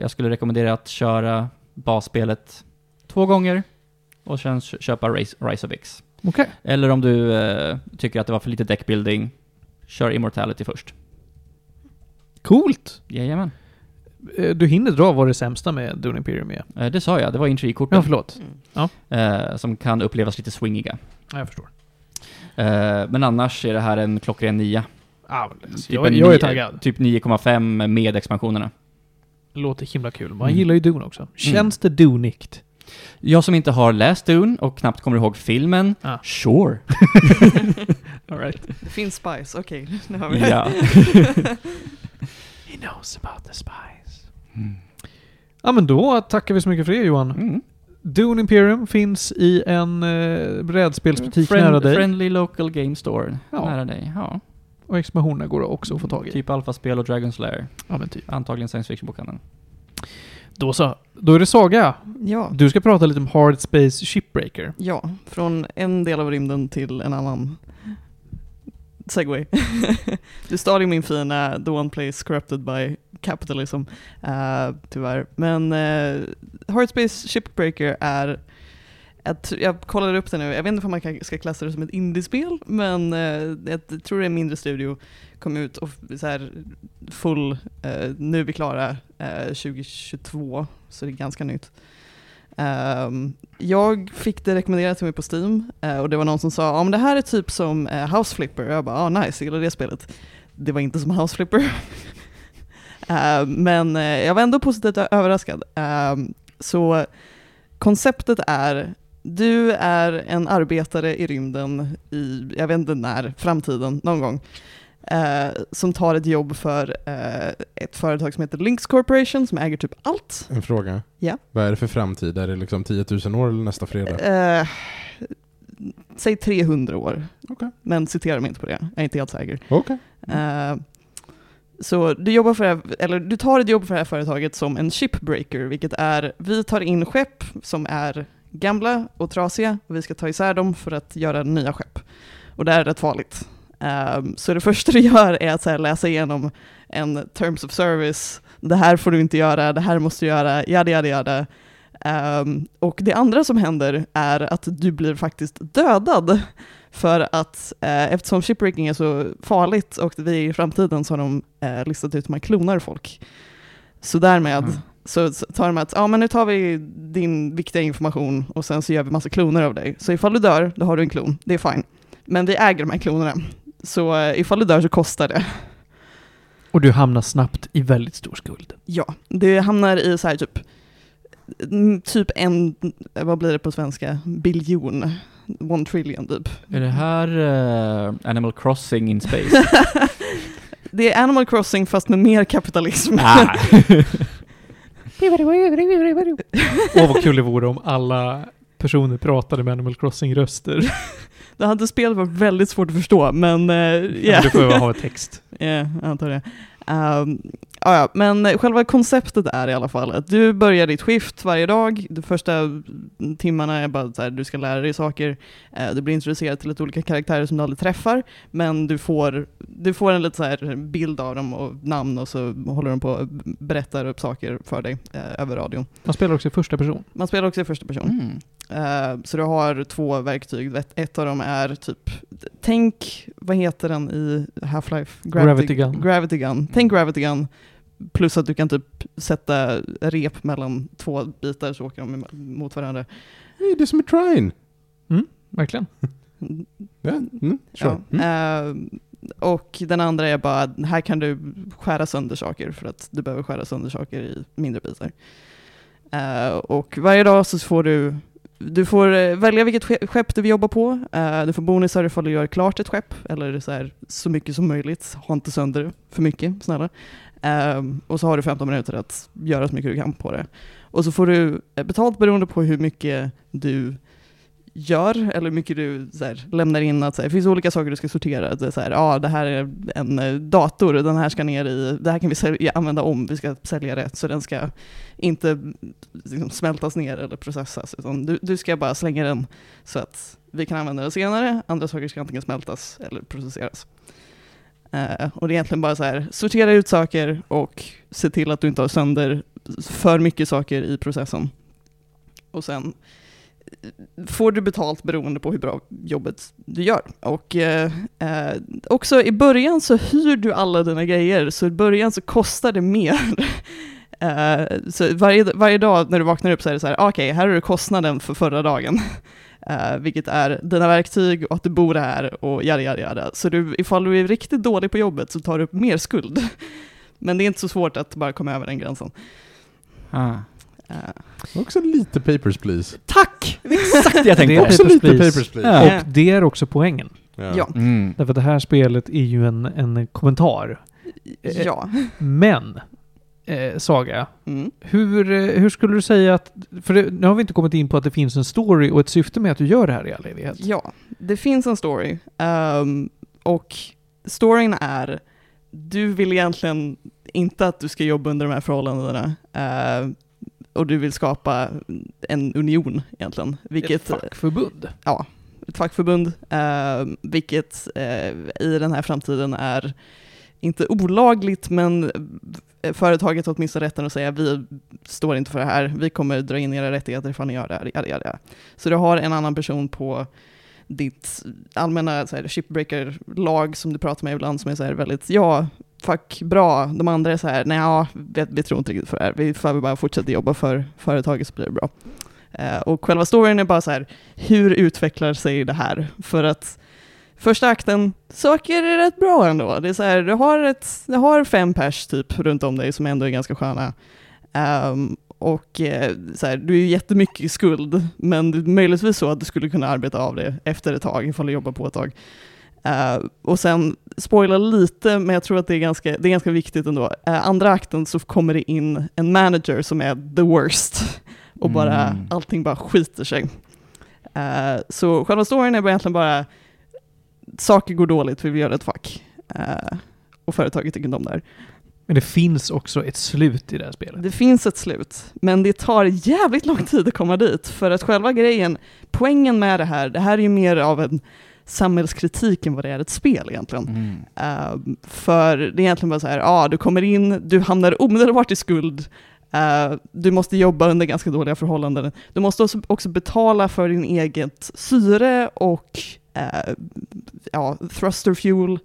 jag skulle rekommendera att köra basspelet två gånger och sen kö- köpa Rise, of X. Okej. Eller om du eh, tycker att det var för lite deckbuilding, kör Immortality först. Coolt! Jajamän. Du hinner dra vad det sämsta med Dune Imperium är. Det sa jag, det var intrigkorten. Ja, förlåt. Mm. eh, som kan upplevas lite swingiga. Ja, jag förstår. Eh, men annars är det här en klockren 9. Ah, Typ jag, en jag är nio- taggad. Typ 9,5 med expansionerna. Låter himla kul. Man Mm. gillar ju Dune också. Känns det Dunikt? Jag som inte har läst Dune och knappt kommer ihåg filmen, Ah. sure. All right. Det finns spice, okej. nu har vi det. ja. He knows about the spies. Mm. Ja, men då tackar vi så mycket för det Johan. Mm. Dune Imperium finns i en eh, brädspelsbutik Friend- nära dig. Friendly local game store Ja. nära dig. Ja. Och expansionerna går också att få tag i. Typ Alpha-spel och Dragon Slayer. Ja, men typ. Antagligen science fiction-bokhandeln. Då så. Då är det Saga. Ja. Du ska prata lite om Hard Space Shipbreaker. ja, från en del av rymden till en annan. Segway. du stal ju min fina The One Place Corrupted by Capitalism, eh, tyvärr. Men uh, Hard Space Shipbreaker är ett, jag kollade upp det nu, jag vet inte om man kan, ska klassa det som ett indiespel, men eh, jag tror det är en mindre studio, kom ut och så här full, eh, nu är vi klara eh, 2022, så det är ganska nytt. Ehm, jag fick det rekommenderat till mig på Steam eh, och det var någon som sa om det här är typ som uh, House Flipper. Jag bara, ah, nice, jag gillar det spelet. Det var inte som House Flipper. Ehm, men eh, jag var ändå positivt överraskad. Ehm, så konceptet är, du är en arbetare i rymden i, jag vet inte när, framtiden, någon gång eh, som tar ett jobb för eh, ett företag som heter Lynx Corporation som äger typ allt. En fråga. Ja. Vad är det för framtid? Är det liksom 10 000 år eller nästa fredag? Eh, säg 300 år, Okej. men citera mig inte på det. Jag är inte helt säker. Okej. Eh, så du, jobbar för här, eller du tar ett jobb för det här företaget som en shipbreaker, vilket är vi tar in skepp som är gamla och trasiga och vi ska ta isär dem för att göra nya skepp. Och det är rätt farligt. Eh, så det första du gör är att så här, läsa igenom en terms of service. Det här får du inte göra, det här måste du göra, jada jada jada. Ehm, och det andra som händer är att du blir faktiskt dödad. För att eh, eftersom shipbreaking är så farligt och vi är i framtiden så har de eh, listat ut hur man klonar folk. Så därmed Mm. så tar de att ja, men nu tar vi din viktiga information och sen så gör vi massa kloner av dig. Så ifall du dör, då har du en klon. Det är fine. Men vi äger de här klonerna. Så eh, ifall du dör så kostar det. Och du hamnar snabbt i väldigt stor skuld. Ja, det hamnar i så här typ, mm, typ en, vad blir det på svenska, biljon, one trillion typ. Är det här eh, Animal Crossing in space? Det är Animal Crossing fast med mer kapitalism. ah. Åh vad kul det vore om alla personer pratade med Animal Crossing-röster. Det hade spelet varit väldigt svårt att förstå, men uh, Ja. yeah. Du får ha text. Ja, jag antar det. Um, ja, men själva konceptet är i alla fall att du börjar ditt skift varje dag. De första timmarna är bara så här, du ska lära dig saker. Eh, du blir introducerad till lite olika karaktärer som du aldrig träffar, men du får, du får en lite så här bild av dem och namn och så håller de på och berättar upp saker för dig eh, över radion. Man spelar också i första person. Man spelar också i första person. Mm. Eh, så du har två verktyg. Ett, ett av dem är typ, tänk, vad heter den i Half-Life? Gravity gun. Gravity gun. Tänk Gravity gun, plus att du kan typ sätta rep mellan två bitar så åker de mot varandra. Hey, det är som ett trine. Verkligen. Ja, mm, sure. Ja. Mm. Eh, och den andra är bara, här kan du skära sönder saker för att du behöver skära sönder saker i mindre bitar. Eh, och varje dag så får du du får eh, välja vilket skepp du vill jobba på. Eh, du får bonusar ifall du gör klart ett skepp, eller så, här, så mycket som möjligt. Ha inte sönder för mycket, snälla. Ehm, och så har du 15 minuter att göra så mycket du kan på det. Och så får du eh, betalt beroende på hur mycket du gör, eller hur mycket du så här, lämnar in. Att, så här, det finns olika saker du ska sortera. Det, så här, ah, det här är en eh, dator, den här ska ner i, det här kan vi sälja, använda om, vi ska sälja det, så den ska inte liksom, smältas ner eller processas, utan du, du ska bara slänga den så att vi kan använda den senare. Andra saker ska antingen smältas eller processeras. Uh, och det är egentligen bara så här, sortera ut saker och se till att du inte har sönder för mycket saker i processen. Och sen får du betalt beroende på hur bra jobbet du gör. Och eh, eh, också i början så hyr du alla dina grejer, så i början så kostar det mer. eh, så varje, varje dag när du vaknar upp så är det så här, ah, okej, okay, här är kostnaden för förra dagen. Uh, vilket är dina verktyg och att du bor här och jada jada jada. Så du, ifall du är riktigt dålig på jobbet så tar du upp mer skuld. Men det är inte så svårt att bara komma över den gränsen. Ah. Uh. Också lite Papers, Please. Tack! Exakt det jag tänkte. Det också lite Papers, Please. Ja. Och det är också poängen. Ja. ja. Mm. Därför att det här spelet är ju en, en kommentar. Ja. Men eh, saga. Mm. Hur, eh, hur skulle du säga att, för det, nu har vi inte kommit in på att det finns en story och ett syfte med att du gör det här i all evighet. Ja, det finns en story. Um, och storyn är, du vill egentligen inte att du ska jobba under de här förhållandena. Uh, och du vill skapa en union egentligen. Vilket, ett fackförbund? Ja, ett fackförbund. Uh, vilket uh, i den här framtiden är inte olagligt, men företaget har åtminstone rätten att säga vi står inte för det här, vi kommer dra in era rättigheter ifall ni gör det här. Ja, ja, ja. Så du har en annan person på ditt allmänna shipbreaker-lag som du pratar med ibland som är så här väldigt, ja, fuck, bra. De andra är så här, nej, ja, vi, vi, tror inte riktigt på det här. Vi får bara fortsätta jobba för företaget så blir det bra. Uh, och själva storyn är bara så här, hur utvecklar sig det här? För att första akten, saker är rätt bra ändå. Det är så här, du, har ett, du har fem pers typ runt om dig som ändå är ganska sköna. Um, och eh, så här, du är jättemycket i skuld, men det är möjligtvis så att du skulle kunna arbeta av det efter ett tag, ifall du jobbar på ett tag. Uh, och sen, spoila lite, men jag tror att det är ganska, det är ganska viktigt ändå. Uh, andra akten så kommer det in en manager som är the worst, och bara, mm. allting bara skiter sig. Uh, så själva storyn är egentligen bara, saker går dåligt, vi vill göra ett fack. Och företaget tycker inte om det här. Men det finns också ett slut i det här spelet. Det finns ett slut, men det tar jävligt lång tid att komma dit. För att själva grejen, poängen med det här, det här är ju mer av en samhällskritik än vad det är ett spel egentligen. Mm. Uh, för det är egentligen bara så här, ja, ah, du kommer in, du hamnar omedelbart i skuld, uh, du måste jobba under ganska dåliga förhållanden. Du måste också, också betala för din eget syre och uh, ja, thruster fuel,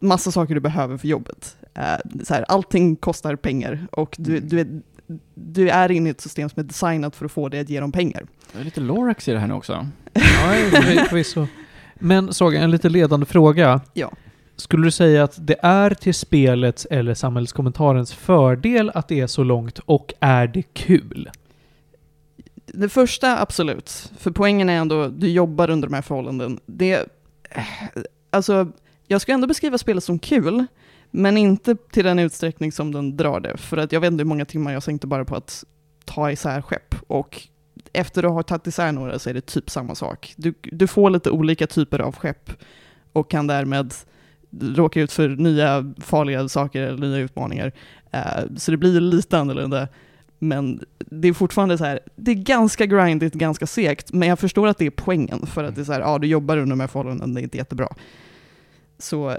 massa saker du behöver för jobbet. Uh, så här, allting kostar pengar och du, mm. du, är, du är inne i ett system som är designat för att få dig att ge dem pengar. Det är lite Lorax i det här nu också. ja, förvisso. Men Saga, en lite ledande fråga. Ja. Skulle du säga att det är till spelets eller samhällskommentarens fördel att det är så långt och är det kul? Det första, absolut. För poängen är ändå, du jobbar under de här förhållandena. Det, alltså, jag ska ändå beskriva spelet som kul, men inte till den utsträckning som den drar det. För att jag vet inte hur många timmar jag sänkte bara på att ta isär skepp. Och efter att ha tagit isär några så är det typ samma sak. Du, du får lite olika typer av skepp och kan därmed råka ut för nya farliga saker eller nya utmaningar. Uh, så det blir lite annorlunda. Men det är fortfarande så här, det är ganska grindigt, ganska segt, men jag förstår att det är poängen, för att det är så här, ja du jobbar under de här förhållandena, det är inte jättebra. Så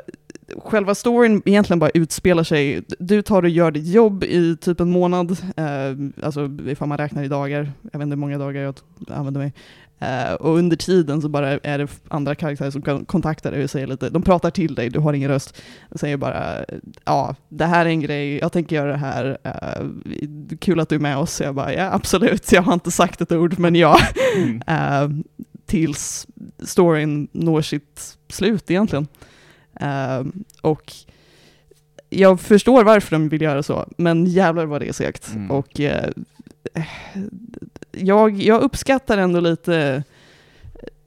själva storyn egentligen bara utspelar sig, du tar och gör ditt jobb i typ en månad, eh, alltså ifall man räknar i dagar, jag vet inte hur många dagar jag använder mig. Eh, och under tiden så bara är det andra karaktärer som kontaktar dig och säger lite, de pratar till dig, du har ingen röst, och säger bara ja, det här är en grej, jag tänker göra det här, eh, kul att du är med oss. Jag bara ja, absolut, jag har inte sagt ett ord, men ja. Mm. Eh, tills storyn når sitt slut egentligen. Uh, och jag förstår varför de vill göra så, men jävlar vad det är segt. Mm. Och uh, jag, jag uppskattar ändå lite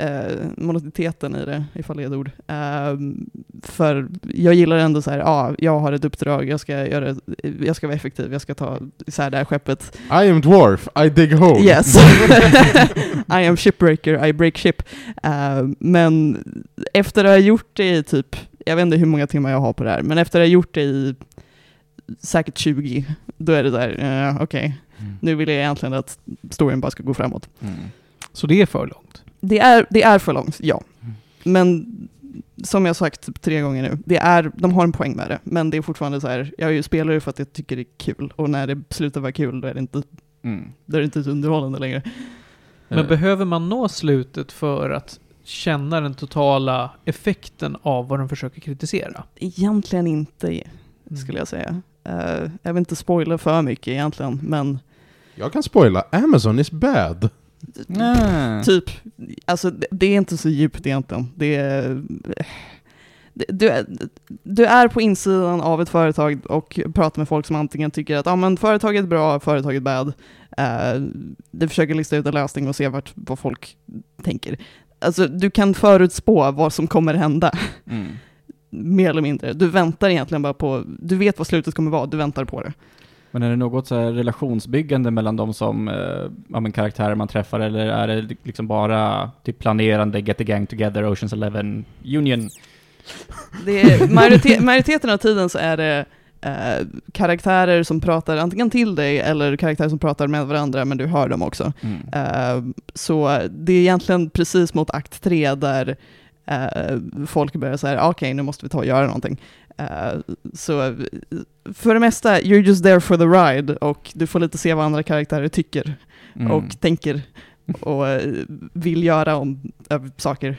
uh, monotiteten i det, ifall det är ett ord. Uh, för jag gillar ändå så här, ja, jag har ett uppdrag, jag ska, göra, jag ska vara effektiv, jag ska ta isär det här skeppet. I am dwarf, I dig hole. Yes. I am shipbreaker, I break ship. Eh, men efter att ha gjort det i typ, jag vet inte hur många timmar jag har på det här, men efter att ha gjort det i säkert 20, då är det där, uh, okej, nu vill jag egentligen att storyn bara ska gå framåt. Mm. Så det är för långt. Det är, det är för långt, ja. Mm. Men som jag sagt typ tre gånger nu, det är, de har en poäng med det, men det är fortfarande så här, jag är ju spelare för att jag tycker det är kul, och när det slutar vara kul, då är det inte, Mm. då är det inte så underhållande längre. Men Eh, behöver man nå slutet för att känna den totala effekten av vad de försöker kritisera? Egentligen inte, Mm. skulle jag säga. Eh, jag vill inte spoila för mycket egentligen, men Jag kan spoila, Amazon is bad. Nej. typ, alltså det, är inte så djupt egentligen. Det är, du, är- du är på insidan av ett företag och pratar med folk som antingen tycker att ah, men företaget är bra, företaget är bad. Eh, du försöker lista ut en lösning och se vart, vad folk tänker. Alltså, du kan förutspå vad som kommer hända, Mm. mer eller mindre. Du väntar egentligen bara på, du vet vad slutet kommer vara, du väntar på det. Men är det något så här relationsbyggande mellan de som, eh, ja, men karaktärer man träffar, eller är det liksom bara typ planerande, get the gang together, Oceans Eleven, Union? Är, majoritet, majoriteten av tiden så är det eh, karaktärer som pratar antingen till dig eller karaktärer som pratar med varandra, men du hör dem också. Mm. Eh, så det är egentligen precis mot akt tre där eh, folk börjar säga okej, nu måste vi ta och göra någonting. Eh, så för det mesta, you're just there for the ride och du får lite se vad andra karaktärer tycker Mm. och tänker och eh, vill göra om saker.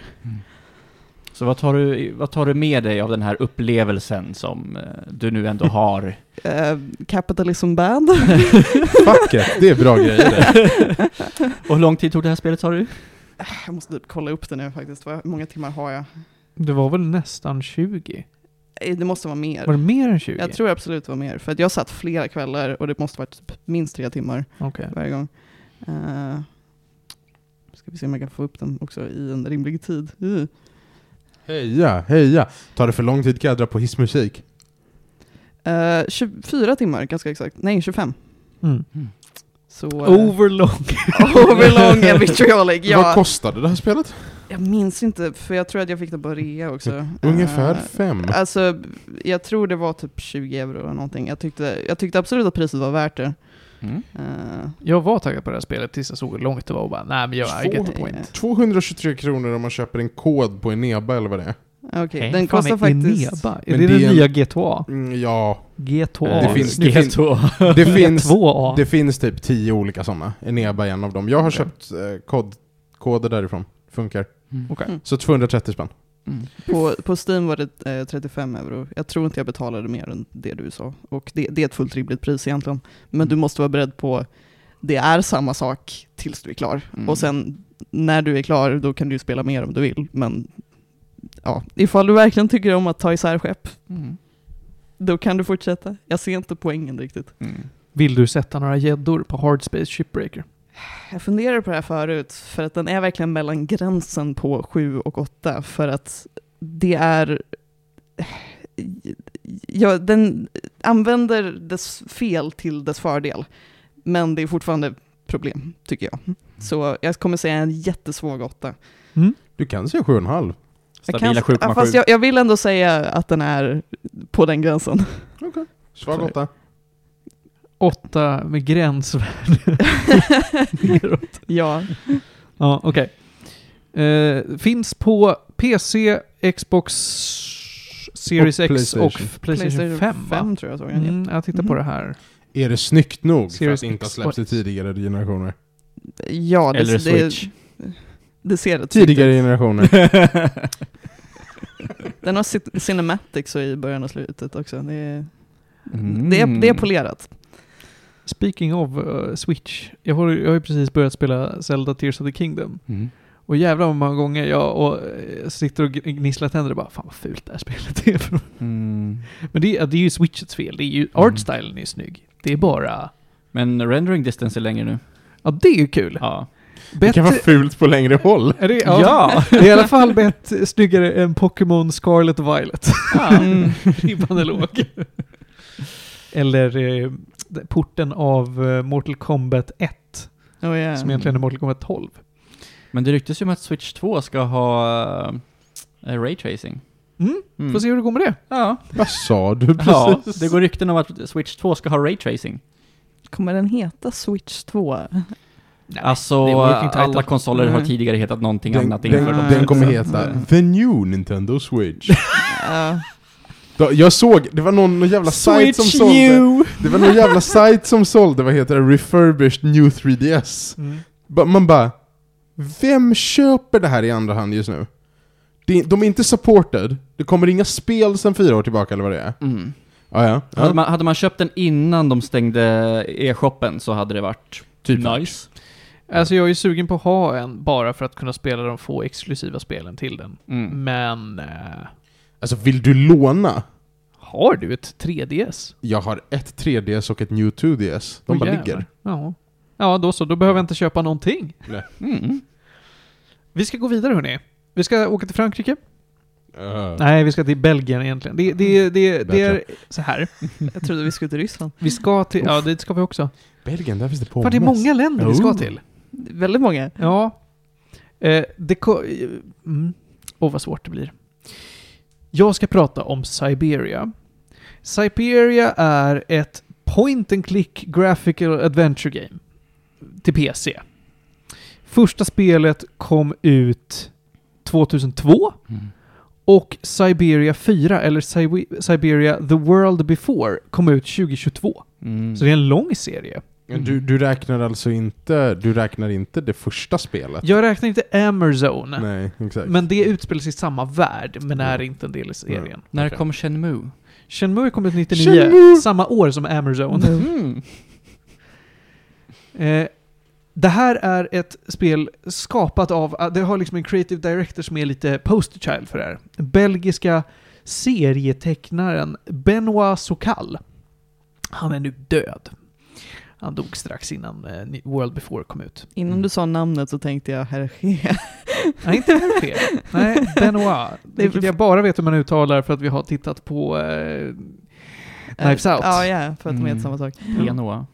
Så vad tar, du, vad tar du med dig av den här upplevelsen som eh, du nu ändå har? Uh, capitalism bad. Fuck it, det är bra grejer. Och hur lång tid tog det här spelet sa du? Jag måste typ kolla upp det nu faktiskt. Hur många timmar har jag? Det var väl nästan 20? Eh, Det måste vara mer. Var det mer än 20? Jag tror absolut det var mer. För att jag satt flera kvällar och det måste vara typ minst tre timmar Okej. varje gång. Uh, ska vi se om jag kan få upp den också i en rimlig tid. Uh. Heja, heja. Tar det för lång tid kan jag dra på hissmusik. Uh, 24 timmar ganska exakt. Nej, 25. Mm. Så, uh, Overlong. overlong and vitriolic. Vad Ja, kostade det här spelet? jag minns inte, för jag tror att jag fick det på rea också. Ungefär Eh, fem. Alltså, jag tror det var typ 20 euro eller någonting. Jag tyckte, jag tyckte absolut att priset var värt det. Mm. Eh, Jag var taggad på det här spelet tills jag såg hur långt det var och bara, nej men jag, the Två- point. 223 kronor om man köper en kod på Eneba eller vad det är. Okej, Okej. den Fan, kostar faktiskt... Eneba? Är Men det, det är den en- nya G2A? Mm, ja, G2A. Det finns- det finns- G2. det finns, G2A. det finns typ tio olika sådana. Eneba är en av dem. Jag har Okej. köpt eh, kod, koder därifrån. Funkar. Mm. Okej. Mm. Så 230 spänn. Mm. På, på Steam var det eh, 35 euro. Jag tror inte jag betalade mer än det du sa. Och det, det är ett fullt rimligt pris egentligen. Men du måste vara beredd på, det är samma sak tills du är klar. Mm. Och sen när du är klar, då kan du ju spela mer om du vill. Men ja, ifall du verkligen tycker om att ta isär skepp, Mm. då kan du fortsätta. Jag ser inte poängen riktigt. Mm. Vill du sätta några gäddor på Hardspace Shipbreaker? Jag funderar på det här förut, för att den är verkligen mellan gränsen på 7 och 8, för att det är... Ja, den använder dess fel till dess fördel, men det är fortfarande problem, tycker jag. Så jag kommer säga en jättesvag 8. Du kan säga 7,5. Jag Stabila kan- ja, 7,7. Fast jag, jag vill ändå säga att den är på den gränsen. Svag Sorry. 8. Åtta med gränsvärde neråt. ja. Ja, okej. Eh, finns på PC, Xbox Series Och X PlayStation. och Playstation 5 va? 5 tror jag såg. Mm, jag tittar på Mhm. det här. Är det snyggt nog för Series att inte ha släppts i tidigare generationer? Ja, det, Eller det, Switch. det ser rätt Tidigare ut. generationer. Den har cin- cinematics i början och slutet också. Det är, Mm. det är, det är polerat. Speaking of eh, Switch. Jag har, jag har ju precis börjat spela Zelda Tears of the Kingdom. Mm. Och jävlar vad många gånger jag och, eh, sitter och gn- gnisslar tänder och bara Fan vad fult det här spelet är. Mm. Men det, är- det är ju Switchets fel. Det är ju, Mm. artstylen är snygg. Det är bara... Men rendering distance är längre nu. Ja, det är ju kul. Ja. Det kan vara Bättre... fult på längre håll. Är det, ja. Det är i alla fall bett snyggare än Pokémon Scarlet och Violet. Ribban är låg. Eller eh, porten av eh, Mortal Kombat 1, Oh, yeah. som egentligen är Mortal Kombat 12. Men det ryktas ju om att Switch 2 ska ha uh, Raytracing. Mm. Mm. Får se hur det går med det. Ja. Vad sa du precis? ja, det går rykten om att Switch 2 ska ha Raytracing. Kommer den heta Switch 2? Alltså, det är working title. alla konsoler har Mm. tidigare hetat någonting Den, annat den, inför dem. den kommer heta så- The New Nintendo Switch. Jag såg, det var någon, någon jävla sajt som sålde Det var någon jävla sajt som sålde, vad heter det, refurbished new 3DS. Mm. Man bara, vem köper det här i andra hand just nu? De är inte supported, det kommer inga spel sedan fyra år tillbaka eller vad det är. Mm. Ah, ja, Hade, ja. man, hade man köpt den innan de stängde e-shoppen så hade det varit Typ. nice. Alltså jag är ju sugen på att ha en bara för att kunna spela de få exklusiva spelen till den. Mm. Men... Eh, Alltså vill du låna? har du ett 3DS? Jag har ett 3DS och ett New 2DS. De Åh, bara jävlar. ligger. Ja. Ja, då så. Då behöver jag inte köpa någonting. Mm. Vi ska gå vidare hörni. Vi ska åka till Frankrike. Uh, Nej, vi ska till Belgien egentligen. Det, det, det, det är så här. Jag trodde vi skulle till Ryssland. Vi ska till... Ja, det ska vi också. Belgien, där finns det För pommes. det är många länder vi ska Oh. till. Väldigt många. Ja. Eh, det ko- eh, mm. Åh, vad svårt det blir. Jag ska prata om Siberia. Siberia är ett point and click graphical adventure game till PC. Första spelet kom ut 2002 Mm. och Siberia 4, eller Sibe- Siberia The World Before, kom ut 2022. Mm. Så det är en lång serie. Men du, du räknar alltså inte, du räknar inte det första spelet? Jag räknar inte Amazon. Nej, exakt. Men det utspelar i samma värld, men är Mm. inte en del i serien. När Okej. kom Shenmue? Shenmue kom ut 99, Shenmue! samma år som Amazon. Mm. Eh, det här är ett spel skapat av, ah, det har liksom en creative director som är lite poster child för det här. Belgiska serietecknaren Benoit Sokal. Han är nu död. Han dog strax innan eh, World Before kom ut. Innan du sa namnet så tänkte jag Hergé. Nej, inte Hergé. Nej, Benoit. Det är Vilket jag bara vet hur man uttalar för att vi har tittat på eh, Knives Out. Ja, ja, för att de Mm. heter samma sak. Pianoa.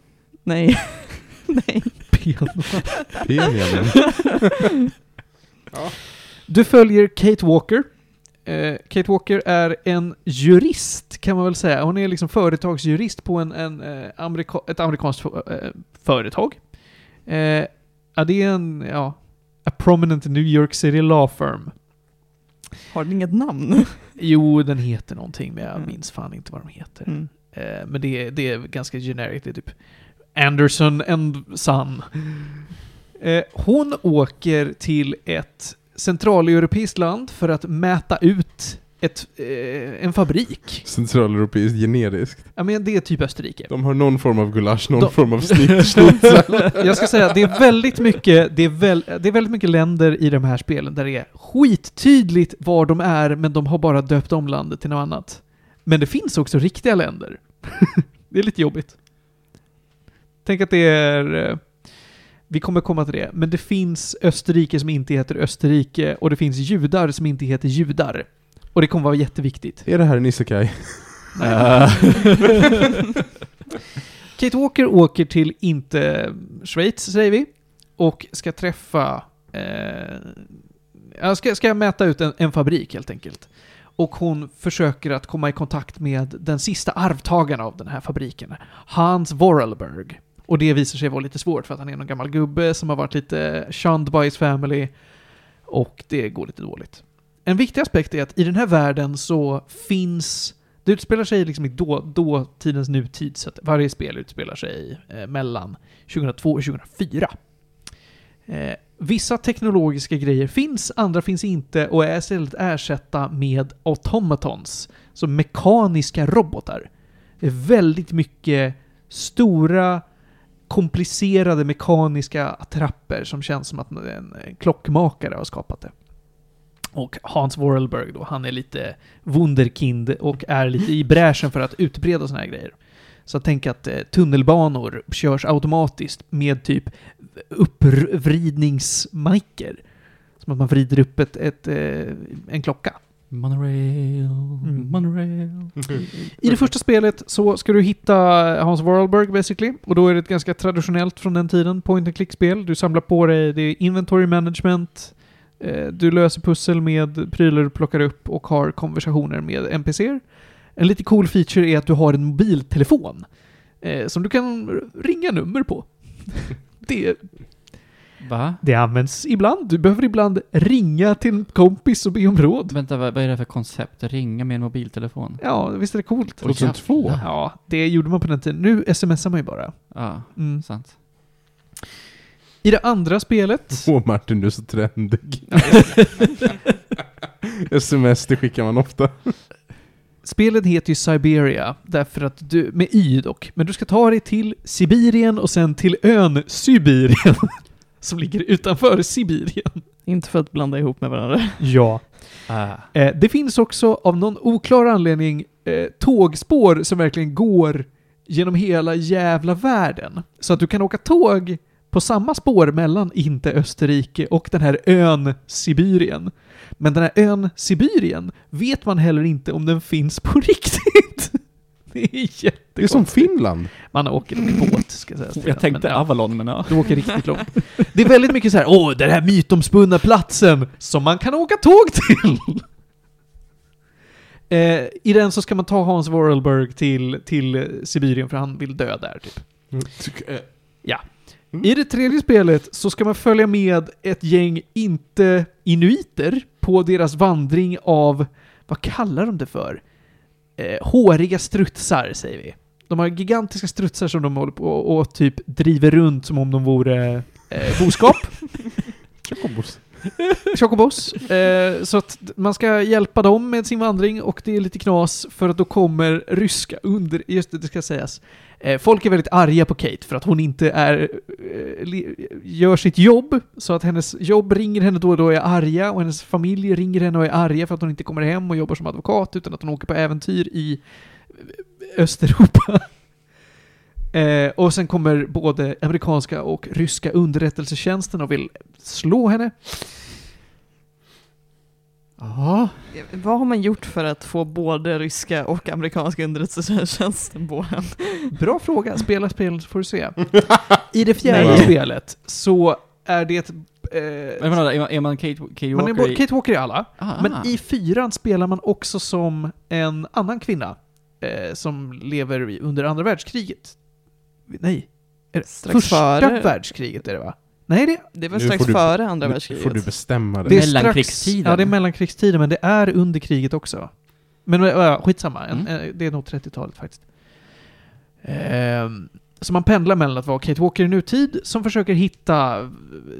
Nej. Nej. Piano. Benjamin. Du följer Kate Walker. Eh, Kate Walker är en jurist, kan man väl säga. Hon är liksom företagsjurist på en, en, eh, amerika ett amerikanskt eh, företag. Ja, det är en, ja, a prominent New York City law firm. Har den inget namn? Jo, den heter någonting, men jag Mm. minns fan inte vad de heter. Mm. Men det är, det är ganska generic, det är typ Anderson and Son. Hon åker till ett centraleuropeiskt land för att mäta ut ett, eh, en fabrik. Centraleuropeiskt generiskt. Ja, men det är typ Österrike. De har någon form av gulasch, någon De- form av schnitzel. Jag ska säga, det är väldigt mycket, det är, väl, det är väldigt mycket länder i de här spelen där det är skittydligt var de är, men de har bara döpt om landet till något annat. Men det finns också riktiga länder. det är lite jobbigt. Tänk att det är... Vi kommer komma till det, men det finns Österrike som inte heter Österrike och det finns judar som inte heter judar. Och det kommer vara jätteviktigt. Är det här en isekai? Kate Walker åker till inte Schweiz, säger vi, och ska träffa... Eh, ska, ska mäta ut en, en fabrik helt enkelt. Och hon försöker att komma i kontakt med den sista arvtagaren av den här fabriken, Hans Vorarlberg. Och det visar sig vara lite svårt för att han är någon gammal gubbe som har varit lite shunned by his family. Och det går lite dåligt. En viktig aspekt är att i den här världen så finns det utspelar sig liksom i då, dåtidens nutid, så att varje spel utspelar sig eh, mellan 2002 och 2004. Eh, vissa teknologiska grejer finns, andra finns inte och är istället ersatta med automatons, så mekaniska robotar. Det är väldigt mycket stora, komplicerade mekaniska attrapper som känns som att en, eh, klockmakare har skapat det. Och Hans Vorelberg då, han är lite wunderkind och är lite i bräschen för att utbreda såna här grejer. Så tänk att eh, tunnelbanor körs automatiskt med typ uppvridningsmiker. Som att man vrider upp ett, ett, eh, en klocka. Monorail, Mm. monorail. I det första spelet så ska du hitta Hans Vorarlberg basically. Och då är det ett ganska traditionellt från den tiden point and click-spel. Du samlar på dig, det är inventory management, eh, du löser pussel med prylar du plockar upp och har konversationer med NPCer. En lite cool feature är att du har en mobiltelefon eh, som du kan ringa nummer på. det, Va? det används ibland. Du behöver ibland ringa till en kompis och be om råd. Vänta, vad, vad är det för koncept? Ringa med en mobiltelefon? Ja, visst är det coolt? 2002? Ja, det gjorde man på den tiden. Nu smsar man ju bara. Ja, Mm. sant. I det andra spelet... Åh Martin, du är så trendig. Sms, det skickar man ofta. Spelet heter ju Siberia, därför att du, med Y dock, men du ska ta dig till Sibirien och sen till ön Sibirien, som ligger utanför Sibirien. Inte för att blanda ihop med varandra. Ja. Ah. Eh, det finns också av någon oklar anledning eh, tågspår som verkligen går genom hela jävla världen. Så att du kan åka tåg på samma spår mellan inte Österrike och den här ön Sibirien. Men den här ön Sibirien vet man heller inte om den finns på riktigt. Det är jättekonstigt. Det är som Finland. Man åker båt, ska sägas. Jag tänkte Men, ja, Avalon, men ja. Du åker riktigt långt. Det är väldigt mycket så här, åh, den här mytomspunna platsen som man kan åka tåg till. Eh, I den så ska man ta Hans Vorarlberg till, till eh, Sibirien för han vill dö där, typ. I det tredje spelet så ska man följa med ett gäng inte-inuiter på deras vandring av, vad kallar de det för? Eh, håriga strutsar, säger vi. De har gigantiska strutsar som de håller på och, och typ driver runt som om de vore eh, boskap. Chocobos. Chocobos. Eh, så att man ska hjälpa dem med sin vandring och det är lite knas för att då kommer ryska under... Just det, det ska sägas. Eh, folk är väldigt arga på Kate för att hon inte är... Eh, gör sitt jobb, så att hennes jobb ringer henne då och då och är arga och hennes familj ringer henne och är arga för att hon inte kommer hem och jobbar som advokat utan att hon åker på äventyr i Östeuropa. Eh, och sen kommer både amerikanska och ryska underrättelsetjänsten och vill slå henne. Ja. Vad har man gjort för att få både ryska och amerikanska underrättelsetjänsten på en? Bra fråga. Spela spelet så får du se. I det fjärde Nej. spelet så är det... Men Eh, är man, är man Kate, Kate man är, Walker bo- i... Kate Walker är alla, Ah, men ah. i fyran spelar man också som en annan kvinna eh, som lever i- under andra världskriget. Nej. Är det Strax första före. världskriget är det va? Nej, det, Det var Nu strax får du- före andra världskriget. får du bestämma det dig. är strax, Mellankrigstiden. Ja, det är mellankrigstiden, men det är under kriget också. Men äh, skitsamma, en, Mm. eh, det är nog 30-talet faktiskt. Ehm, så man pendlar mellan att vara Kate Walker i nutid, som försöker hitta eh,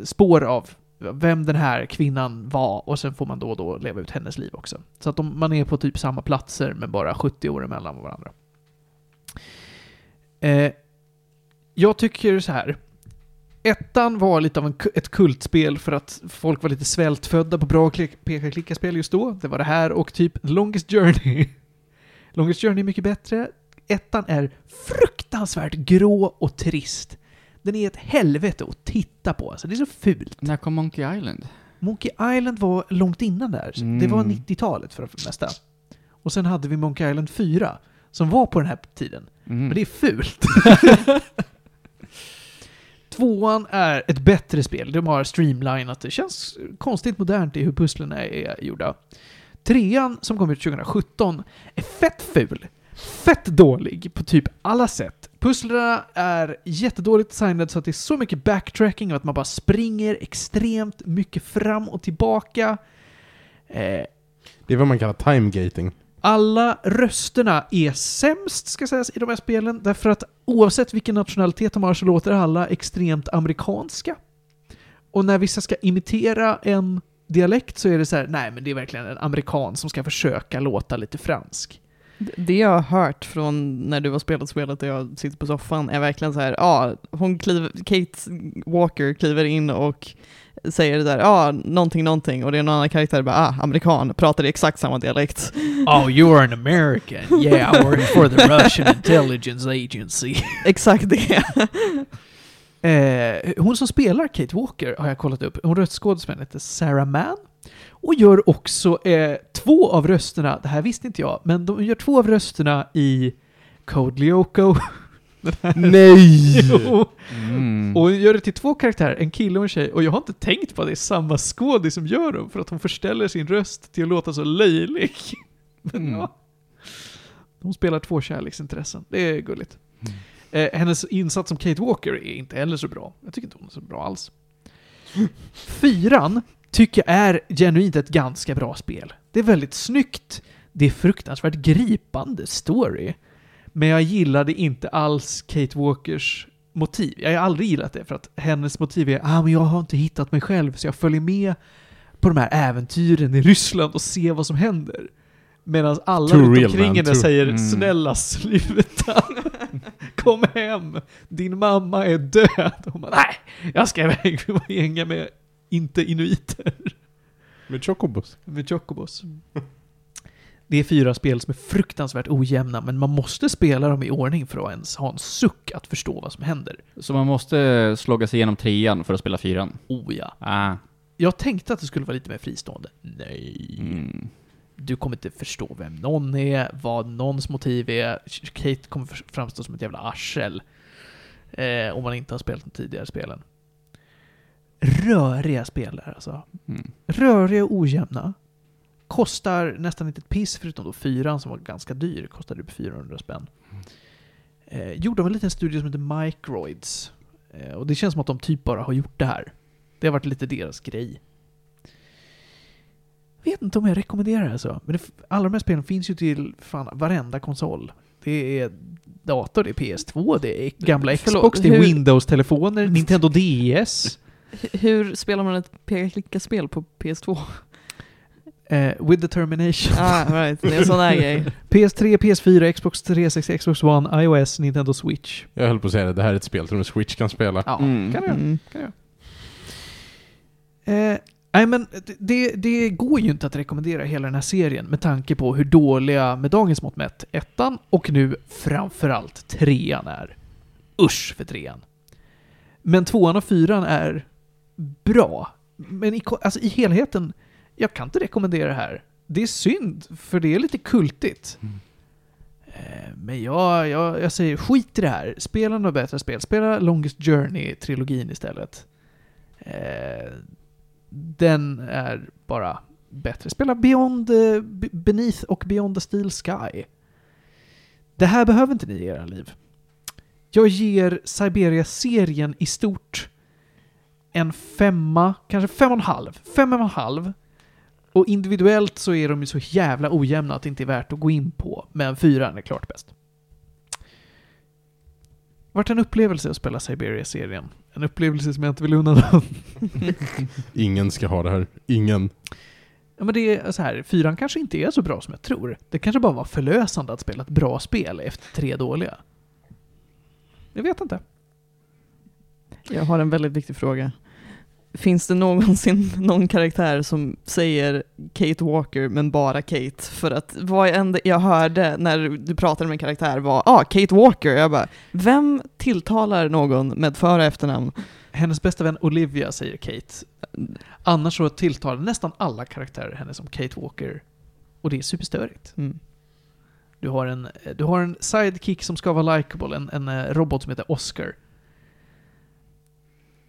spår av vem den här kvinnan var, och sen får man då och då leva ut hennes liv också. Så att de, man är på typ samma platser, men bara 70 år emellan varandra. Eh, jag tycker så här. Ettan var lite av en, ett kultspel för att folk var lite svältfödda på bra klick- peka-klicka-spel just då. Det var det här och typ Longest Journey. Longest Journey är mycket bättre. Ettan är fruktansvärt grå och trist. Den är ett helvete att titta på, alltså det är så fult. När kom Monkey Island? Monkey Island var långt innan där. så Det var Mm. 90-talet för det mesta. Och sen hade vi Monkey Island 4, som var på den här tiden. Mm. Men det är fult. Tvåan är ett bättre spel. De har streamlinat. Det känns konstigt modernt i hur pusslen är, gjorda. Trean, som kom ut 2017, är fett ful. Fett dålig på typ alla sätt. Pusslerna är jättedåligt designade så att det är så mycket backtracking och att man bara springer extremt mycket fram och tillbaka. Eh, Det är vad man kallar time-gating alla rösterna är sämst, ska sägas, i de här spelen, därför att oavsett vilken nationalitet de har så låter alla extremt amerikanska. Och när vissa ska imitera en dialekt så är det så här, nej men det är verkligen en amerikan som ska försöka låta lite fransk. Det jag har hört från när du har spelat spelet och jag sitter på soffan är verkligen så här, ja, hon kliver, Kate Walker kliver in och säger det där, ja, någonting, någonting, och det är någon annan karaktär bara, ah, amerikan, pratar i exakt samma dialekt. Oh, you are an American. Yeah, I work for the Russian intelligence agency. exakt det. Eh, hon som spelar Kate Walker har jag kollat upp. Hon röstskådespelaren heter Sarah Mann. Och gör också eh, två av rösterna, det här visste inte jag, men de gör två av rösterna i Code Lyoko. Nej! Jo. Mm. Och hon gör det till två karaktärer, en kille och en tjej. Och jag har inte tänkt på att det är samma skådis som gör dem, för att hon förställer sin röst till att låta så löjlig. Men Mm. ja. De spelar två kärleksintressen. Det är gulligt. Mm. Eh, hennes insats som Kate Walker är inte heller så bra. Jag tycker inte hon är så bra alls. Fyran tycker jag är genuint ett ganska bra spel. Det är väldigt snyggt. Det är fruktansvärt gripande story. Men jag gillade inte alls Kate Walkers motiv. Jag har aldrig gillat det för att hennes motiv är ah, men jag har inte hittat mig själv så jag följer med på de här äventyren i Ryssland och ser vad som händer. Medan alla Too runt omkring henne säger Mm. snälla sluta. Kom hem. Din mamma är död. Hon bara nej, jag ska iväg och hänga med inte inuiter. Med Chocobos. Med Chocobos. Det är fyra spel som är fruktansvärt ojämna, men man måste spela dem i ordning för att ens ha en suck att förstå vad som händer. Så man måste slogga sig igenom trean för att spela fyran? Oh ja. Ah. Jag tänkte att det skulle vara lite mer fristående. Nej. Mm. Du kommer inte förstå vem någon är, vad någons motiv är. Kate kommer framstå som ett jävla arsel. Eh, om man inte har spelat de tidigare spelen. Röriga spel där alltså. Mm. Röriga och ojämna. Kostar nästan inte ett piss, förutom då fyran som var ganska dyr. Kostade typ 400 spänn. Eh, gjord av en liten studio som heter Microids. Eh, och det känns som att de typ bara har gjort det här. Det har varit lite deras grej. Vet inte om jag rekommenderar det alltså. Men det, alla de här spelen finns ju till fan varenda konsol. Det är dator, det är PS2, det är gamla Förlåt, Xbox, det är Windows-telefoner, Nintendo DS. Hur spelar man ett peka-klicka-spel på PS2? Eh, with determination. ah, right. Det är en sån här grej. PS3, PS4, Xbox 360, Xbox One, iOS, Nintendo Switch. Jag höll på att säga det, det här är ett spel som en Switch kan spela. Ja, Mm. kan jag. Mm. Kan jag. Eh, nej men det- det, det går ju inte att rekommendera hela den här serien med tanke på hur dåliga, med dagens mått mätt, ettan och nu framförallt trean är. Usch för trean. Men tvåan och fyran är bra. Men i, alltså i helheten, jag kan inte rekommendera det här. Det är synd, för det är lite kultigt. Mm. Eh, Men jag, jag, jag säger skit i det här. Spela något bättre spel. Spela Longest Journey-trilogin istället. Eh, den är bara bättre. Spela Beyond, eh, Beneath och Beyond the Steel Sky. Det här behöver inte ni i era liv. Jag ger Siberia-serien i stort en femma, kanske fem och en halv. Fem och en halv. Och individuellt så är de ju så jävla ojämna att det inte är värt att gå in på. Men fyran är klart bäst. Vart en upplevelse att spela Siberia-serien. En upplevelse som jag inte vill unna någon. Ingen ska ha det här. Ingen. Ja, men det är så här, fyran kanske inte är så bra som jag tror. Det kanske bara var förlösande att spela ett bra spel efter tre dåliga. Jag vet inte. Jag har en väldigt viktig fråga. Finns det någonsin någon karaktär som säger Kate Walker men bara Kate? För att vad jag, enda jag hörde när du pratade med en karaktär var ah, Kate Walker. Jag bara, vem tilltalar någon med för och efternamn? Hennes bästa vän Olivia säger Kate. Annars så tilltalar nästan alla karaktärer henne som Kate Walker. Och det är superstörigt. Mm. Du har en, du har en sidekick som ska vara likable, en, en eh, robot som heter Oscar.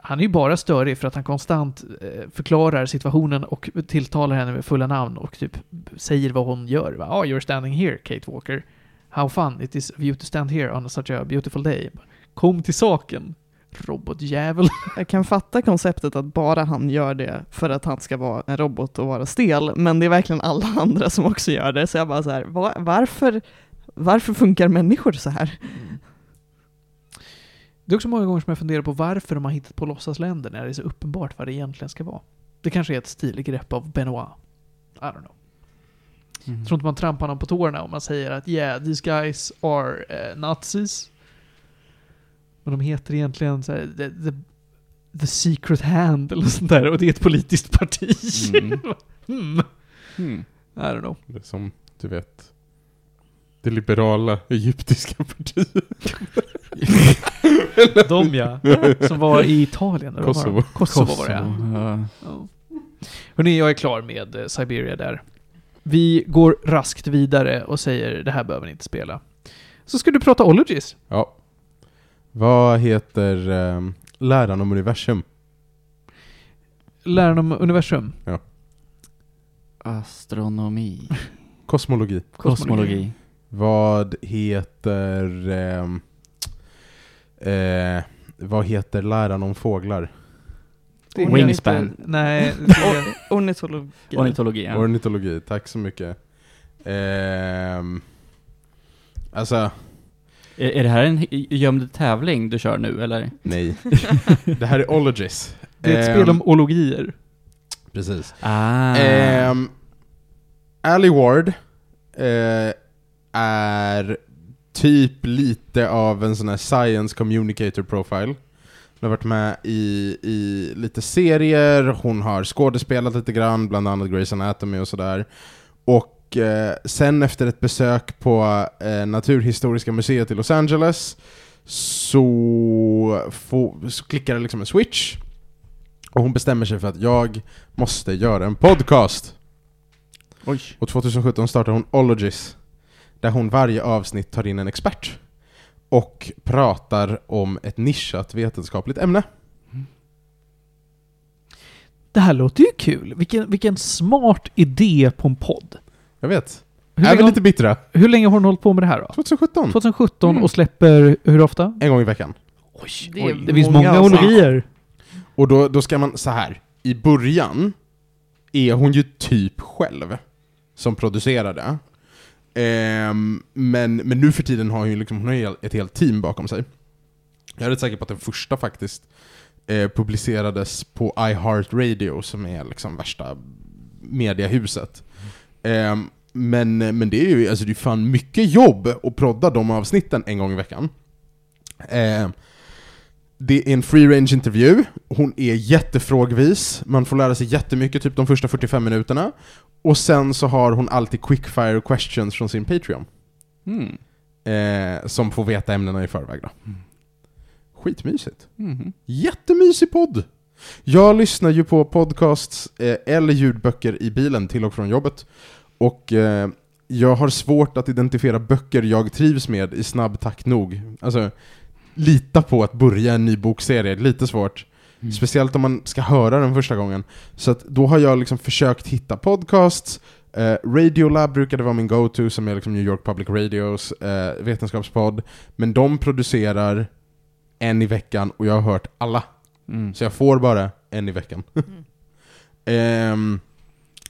Han är ju bara störig för att han konstant eh, förklarar situationen och tilltalar henne med fulla namn och typ säger vad hon gör. Va, Oh, you're standing here, Kate Walker. How fun it is of you to stand here on such a beautiful day. Kom till saken, robotjävel. Jag kan fatta konceptet att bara han gör det för att han ska vara en robot och vara stel, men det är verkligen alla andra som också gör det. Så jag bara så här, va- varför, varför funkar människor så här? Det är också många gånger som jag funderar på varför de har hittat på låtsasländer när det är så uppenbart vad det egentligen ska vara. Det kanske är ett stilgrepp av Benoit. I don't know. Mm. Jag tror inte man trampar någon på tårna om man säger att yeah, these guys are eh, nazis. Men de heter egentligen så här, the, the, The Secret Hand eller sånt där och det är ett politiskt parti. Mm. Mm. I don't know. Det är som, du vet, det liberala egyptiska partiet. De ja, som var i Italien. eller vad var Kosovo. de? Kosovo var det ja. Ja. ja. Hörrni, jag är klar med eh, Siberia där. Vi går raskt vidare och säger det här behöver ni inte spela. Så ska du prata Ologies. Ja. Vad heter um, läran om universum? Läran om universum. Astronomi. Kosmologi. Kosmologi. Vad heter... ehm, eh, vad heter läran om fåglar? Wingspan. Nej, Ornitologi. Ornitologi. Ja. Ornitologi, tack så mycket. Ehm, alltså, Är, är det här en gömd tävling du kör nu, eller? nej. det här är Ologies. det är ett Ehm, spel om ologier. Precis. Ah. Um, Ali Ward eh, är typ lite av en sån här science communicator profile. Hon har varit med i, i lite serier, hon har skådespelat lite grann, bland annat Grey's Anatomy och sådär. Och eh, sen efter ett besök på eh, Naturhistoriska museet i Los Angeles så, få, så klickar det liksom en switch. Och hon bestämmer sig för att jag måste göra en podcast. Oj. Och 2017 startar hon Ologies, där hon varje avsnitt tar in en expert och pratar om ett nischat vetenskapligt ämne. Det här låter ju kul. Vilken, vilken smart idé på en podd. Jag vet. Hur är länge, vi lite bittra? hur länge har hon hållit på med det här då? 2017. 2017 Mm. och släpper hur ofta? En gång i veckan. Oj, Det oj, det finns många ologier. Och då, då ska man, så här. i början är hon ju typ själv som producerar det. Ehm, men, men nu för tiden har hon ju liksom, hon har ett helt team bakom sig. Jag är rätt säker på att den första faktiskt eh, publicerades på iHeartRadio som är liksom värsta mediahuset. Eh, men, men det är ju alltså det är fan mycket jobb att prodda de avsnitten en gång i veckan. Eh, det är en free range intervju, hon är jättefrågvis, man får lära sig jättemycket typ de första 45 minuterna. Och sen så har hon alltid quickfire questions från sin Patreon. Mm. Eh, som får veta ämnena i förväg då. Mm. Skitmysigt. Mhm. Jättemysig podd! Jag lyssnar ju på podcasts eh, eller ljudböcker i bilen till och från jobbet. Och eh, jag har svårt att identifiera böcker jag trivs med i snabb takt nog. Alltså, lita på att börja en ny bokserie, lite svårt. Mm. Speciellt om man ska höra den första gången. Så att då har jag liksom försökt hitta podcasts. Eh, Radiolab brukade vara min go-to, som är liksom New York Public Radios eh, vetenskapspodd. Men de producerar en i veckan och jag har hört alla. Mm. Så jag får bara en i veckan. Mm. Ehm,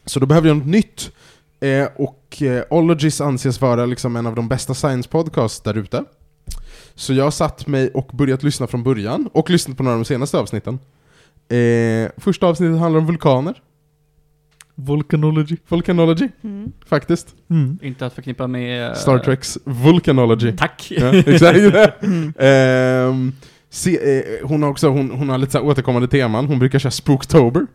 så då behöver jag något nytt. Eh, och eh, Ologies anses vara liksom en av de bästa science podcasts där ute. Så jag har satt mig och börjat lyssna från början, och lyssnat på några av de senaste avsnitten. Eh, första avsnittet handlar om vulkaner. Volcanology. Volcanology, Mm. faktiskt. Mm. Inte att förknippa med... eh, Star Treks Vulcanology. Tack! Ja, exakt. Mm. Ehm, se, eh, hon, har också, hon, hon har lite så här återkommande teman, hon brukar köra Spooktober.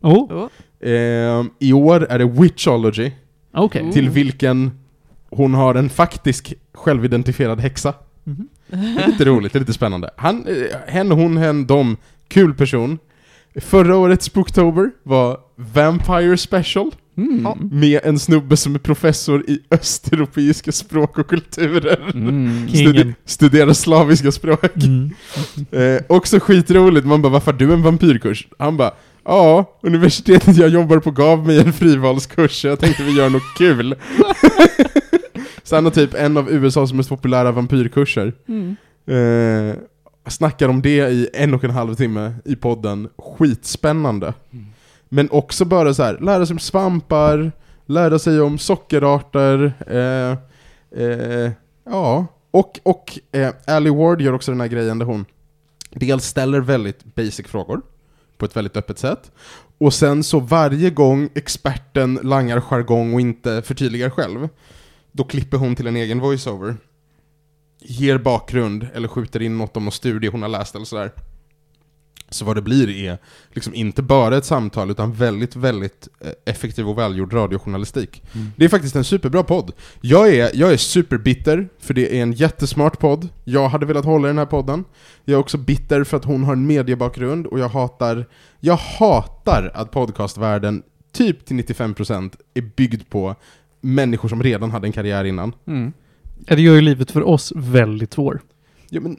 Oh, Oh. Ehm, I år är det Witchology. Oh. till vilken hon har en faktisk självidentifierad häxa. Mhm. Det är lite roligt, det är lite spännande. Han, eh, hen, hon, hen, dom, kul person. Förra årets Spooktober var Vampire Special, Mm. Ja. med en snubbe som är professor i östeuropeiska språk och kulturer. Mm. Studi- studerar slaviska språk. Mm. Eh, också skitroligt, man bara 'Varför har du en vampyrkurs?' Han bara 'Ja, universitetet jag jobbar på gav mig en frivalskurs, så jag tänkte vi gör något kul' Han har typ en av USAs mest populära vampyrkurser. Mm. Eh, snackar om det i en och en halv timme i podden, skitspännande. Mm. Men också bara så här, lära sig om svampar, lära sig om sockerarter, eh, eh, ja. Och, och eh, Ali Ward gör också den här grejen där hon dels ställer väldigt basic frågor på ett väldigt öppet sätt. Och sen så varje gång experten langar jargong och inte förtydligar själv, då klipper hon till en egen voiceover. Ger bakgrund eller skjuter in något om någon studie hon har läst eller sådär. Så vad det blir är liksom inte bara ett samtal, utan väldigt, väldigt eh, effektiv och välgjord radiojournalistik. Mm. Det är faktiskt en superbra podd. Jag är, jag är superbitter, för det är en jättesmart podd. Jag hade velat hålla den här podden. Jag är också bitter för att hon har en mediebakgrund, och jag hatar, jag hatar att podcastvärlden typ till 95% är byggd på människor som redan hade en karriär innan. Mm. Det gör ju livet för oss väldigt svår. Ja men,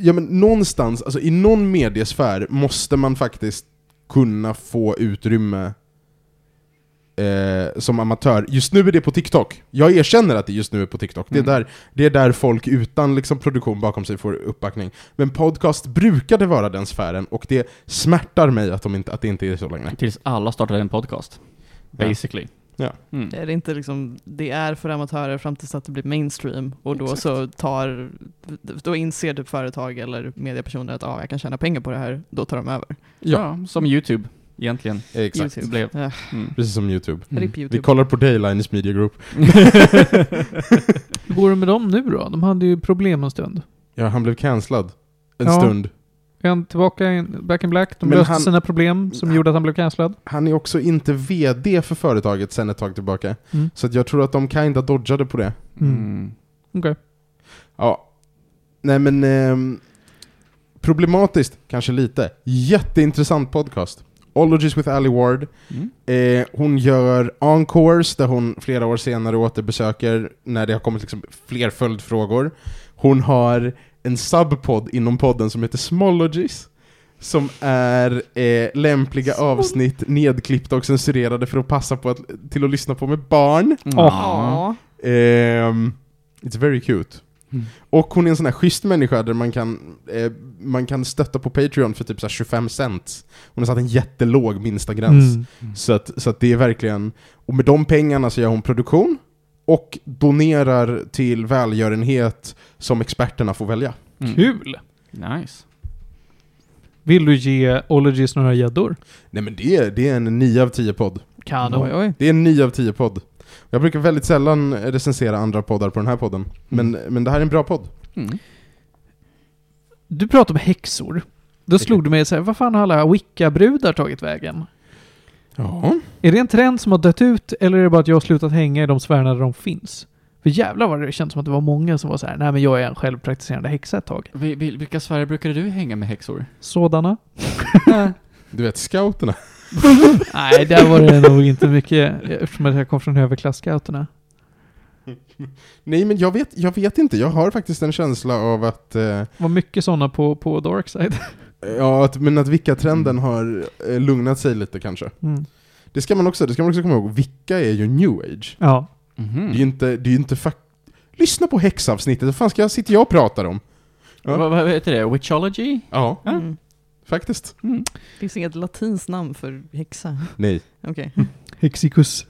ja men någonstans, alltså i någon mediesfär måste man faktiskt kunna få utrymme eh, som amatör. Just nu är det på TikTok. Jag erkänner att det just nu är på TikTok. Det, är Mm. där, det är där folk utan liksom, produktion bakom sig får uppbackning. Men podcast brukade vara den sfären, och det smärtar mig att, de inte, att det inte är så längre. Tills alla startade en podcast. Basically. Ja. Mm. Det är inte liksom, det är för amatörer fram tills att det blir mainstream och då Exakt. så tar, då inser typ företag eller mediepersoner att ah, jag kan tjäna pengar på det här, då tar de över. Ja, som YouTube egentligen. Exakt. YouTube. Blev. Ja, Mm. Precis som YouTube. Mm. RIP Vi YouTube. kollar på dig, Linus Media Group. Hur går det med dem nu då? De hade ju problem en stund. Ja, han blev cancellad. En Ja. stund. Är han tillbaka in, back in black? De Men löste han- sina problem som gjorde att han blev cancellad. Han är också inte VD för företaget sen ett tag tillbaka. Mm. Så att jag tror att de kinda dodgade på det. Mm. Okej. Ja. Nej men... ehm, problematiskt, kanske lite. Jätteintressant podcast. Ologies with Ali Ward. Mm. Eh, hon gör encores där hon flera år senare återbesöker när det har kommit liksom fler följdfrågor. Hon har en subpodd inom podden som heter Smologies. Som är eh, lämpliga avsnitt nedklippta och censurerade för att passa på att, till att lyssna på med barn. Ja. Ja. Ehm, it's very cute. Mm. Och hon är en sån här schysst människa där man kan, eh, man kan stötta på Patreon för typ så här 25 cent. Hon har satt en jättelåg minsta gräns. Mm. Så, att, så att det är verkligen... Och med de pengarna så gör hon produktion och donerar till välgörenhet som experterna får välja. Mm. Kul! Nice. Vill du ge Ologies några gäddor? Nej men det är, det är en 9 av 10 podd. Kanon. Oj, oj. Det är en 9 av 10 podd. Jag brukar väldigt sällan recensera andra poddar på den här podden. Men, men det här är en bra podd. Mm. Du pratade om häxor. Då slog det mig så här, vad fan har alla Wicca-brudar tagit vägen? Ja. Är det en trend som har dött ut, eller är det bara att jag har slutat hänga i de sfärerna där de finns? För jävlar vad det känns som att det var många som var så här, nej men jag är en självpraktiserande häxa ett tag. Vi- vi- Vilka sfärer brukade du hänga med häxor? Sådana? Du vet, scouterna. nej, där var det nog inte mycket, eftersom jag kom från överklasscouterna. Nej men jag vet, jag vet inte, jag har faktiskt en känsla av att, eh, Det var mycket sådana på, på Darkside. Ja, att, men att Vicka-trenden har eh, lugnat sig lite kanske. Mm. Det ska man också, det ska man också komma ihåg, Vicka är ju new age. Ja. Mhm. Det är ju inte, det är ju inte fak- Lyssna på häxavsnittet, vad fan ska jag sitta jag och pratar om? Ja. Vad, vad heter det? Witchology? Ja. Mm. faktiskt. Mm. Finns inget latinskt namn för häxa? Nej. Okej. Hexicus.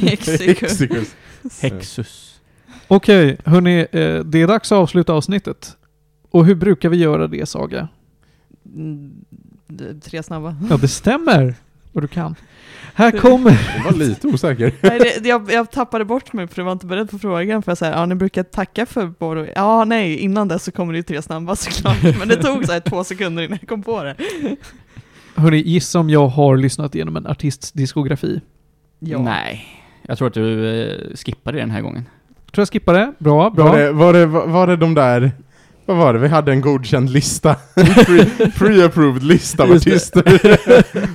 Hexicus. Hexicus. Hexus. Okej, hörni, eh, det är dags att avsluta avsnittet. Och hur brukar vi göra det, Saga? Mm, det- Tre snabba. Ja, det stämmer. Vad du kan. Här kommer... Jag var lite osäker. Nej, det, jag, jag tappade bort mig för jag var inte beredd på frågan. För jag säger, ja ni brukar tacka för både... Ja nej, innan dess så kommer det ju tre snabba såklart. Men det tog så här två sekunder innan jag kom på det. Hörni, gissa om jag har lyssnat igenom en artists diskografi. Ja. Nej. Jag tror att du eh, skippade den här gången. Tror jag skippar det. Bra, bra. Var det, var, det, var det de där... Vad var det? Vi hade en godkänd lista. Pre- Pre-approved lista av artister.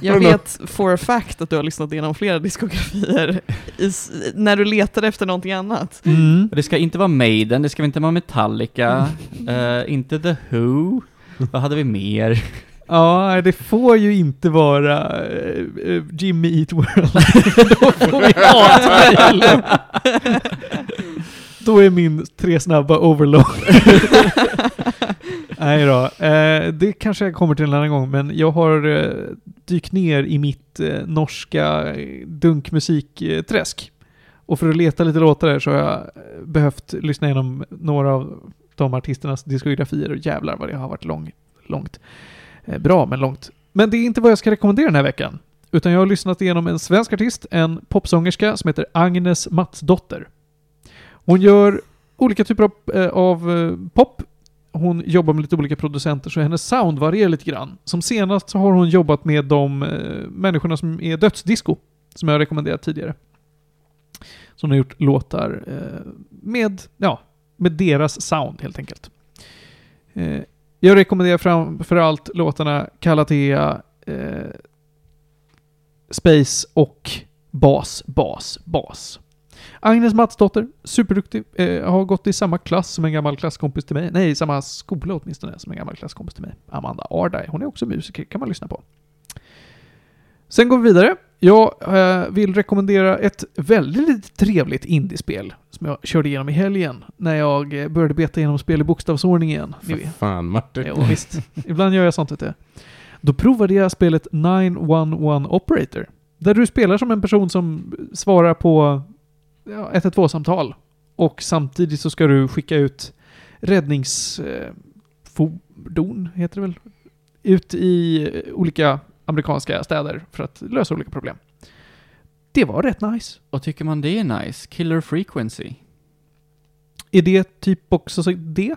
Jag vet for a fact att du har lyssnat igenom flera diskografier i, när du letade efter någonting annat. Mm. Det ska inte vara Maiden, det ska inte vara Metallica, eh, inte The Who. Vad hade vi mer? Ja, det får ju inte vara eh, Jimmy Eat World. Då får vi hatmejl. Då är min tre snabba overload. Nej då, eh, det kanske jag kommer till en annan gång, men jag har eh, dykt ner i mitt eh, norska eh, dunkmusikträsk. Och för att leta lite låtar där så har jag eh, behövt lyssna igenom några av de artisternas diskografier och jävlar vad det har varit lång, långt. Eh, bra, men långt. Men det är inte vad jag ska rekommendera den här veckan. Utan jag har lyssnat igenom en svensk artist, en popsångerska som heter Agnes Matsdotter. Hon gör olika typer av, eh, av eh, pop. hon jobbar med lite olika producenter så hennes sound varierar lite grann. Som senast så har hon jobbat med de eh, människorna som är dödsdisco, som jag rekommenderat tidigare. Så hon har gjort låtar eh, med, ja, med deras sound helt enkelt. Eh, jag rekommenderar framförallt låtarna Kalatea, eh, Space och Bas, Bas, Bas. Agnes Matsdotter, superduktig, eh, har gått i samma klass som en gammal klasskompis till mig. Nej, i samma skola åtminstone som en gammal klasskompis till mig. Amanda Ardai, hon är också musiker, kan man lyssna på. Sen går vi vidare. Jag eh, vill rekommendera ett väldigt trevligt indiespel som jag körde igenom i helgen när jag eh, började beta igenom spel i bokstavsordning igen. För fan Martin. Jo, visst. Ibland gör jag sånt vet du. Då provade jag spelet 911 Operator. Där du spelar som en person som svarar på ja, 112-samtal. Och samtidigt så ska du skicka ut räddningsfordon, heter det väl? Ut i olika amerikanska städer för att lösa olika problem. Det var rätt nice. Och tycker man det är nice? Killer Frequency. Är det typ också så det?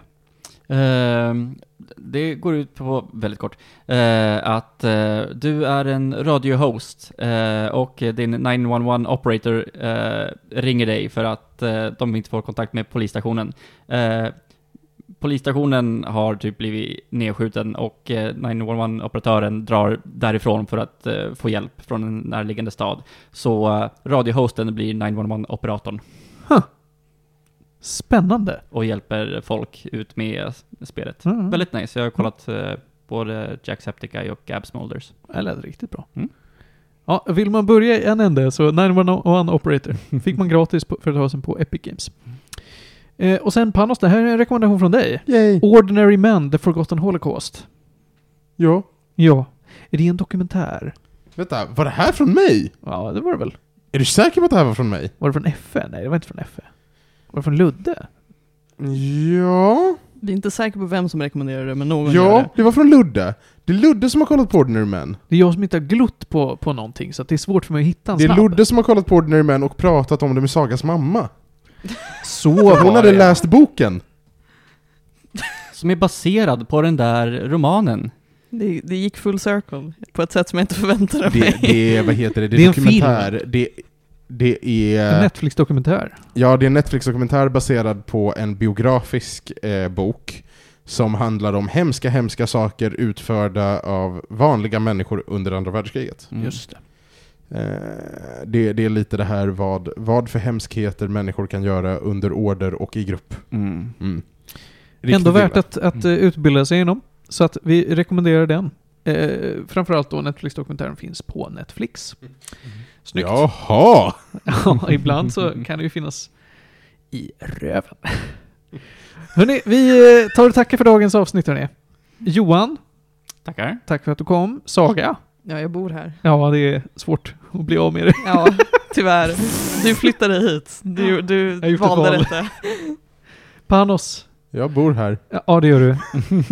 Ehm, det går ut på, väldigt kort, eh, att eh, du är en radiohost eh, och din 911 operator ringer dig för att de inte får kontakt med polisstationen. Polisstationen har typ blivit nedskjuten och 911-operatören drar därifrån för att få hjälp från en närliggande stad. Så radiohosten blir 911-operatorn Spännande. och hjälper folk ut med spelet. Mm. Väldigt nice. Jag har kollat eh, både Jacksepticeye och Gab Smolders. Det lät riktigt bra. Mm. Ja, vill man börja i en ände så 911 Operator fick man gratis på, för ett tag sedan på Epic Games. Eh, och sen Panos, det här är en rekommendation från dig. Yay. Ordinary Men, The Forgotten Holocaust. Ja. Ja. Är det en dokumentär? Vänta, var det här från mig? Ja, det var det väl. Är du säker på att det här var från mig? Var det från FE? Nej, det var inte från FE. Var det från Ludde? Ja. Vi är inte säkra på vem som rekommenderar det, men någon gör Ja, det. det var från Ludde. Det är Ludde som har kollat på Ordinary Men. Det är jag som inte har glott på, på någonting, så att det är svårt för mig att hitta en Det är snabb. Ludde som har kollat på Ordinary Men och pratat om det med Sagas mamma. Så Hon hade det. läst boken. Som är baserad på den där romanen. det. Det gick full circle på ett sätt som jag inte förväntade mig. Det, det är, vad heter det, det Det är är en dokumentär. Det, det En är... Netflix-dokumentär. Ja, det är en Netflix-dokumentär baserad på en biografisk eh, bok som handlar om hemska, hemska saker utförda av vanliga människor under andra världskriget. Mm. Just det. Eh, det, det är lite det här vad, vad för hemskheter människor kan göra under order och i grupp. Mm. Mm. Ändå värt att, att eh, utbilda sig inom. Så att vi rekommenderar den. Eh, framförallt då Netflix-dokumentären finns på Netflix. Snyggt. Jaha! Ja, ibland så kan det ju finnas i röven. Hörrni, vi eh, tar och tackar för dagens avsnitt hörni. Johan, Tackar. tack för att du kom. Saga, Ja, jag bor här. ja det är svårt att bli av med dig. Ja, tyvärr. Du flyttade hit. Du, du valde val. detta. Panos, jag bor här. Ja, det gör du.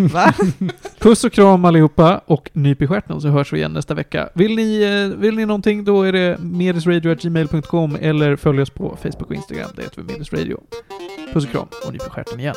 Va? Puss och kram allihopa och nyp i stjärten så hörs vi igen nästa vecka. Vill ni, eh, vill ni någonting då är det medisradio.gmail.com eller följ oss på Facebook och Instagram. Det heter vi Medisradio. Puss och kram och nyp i stjärten igen.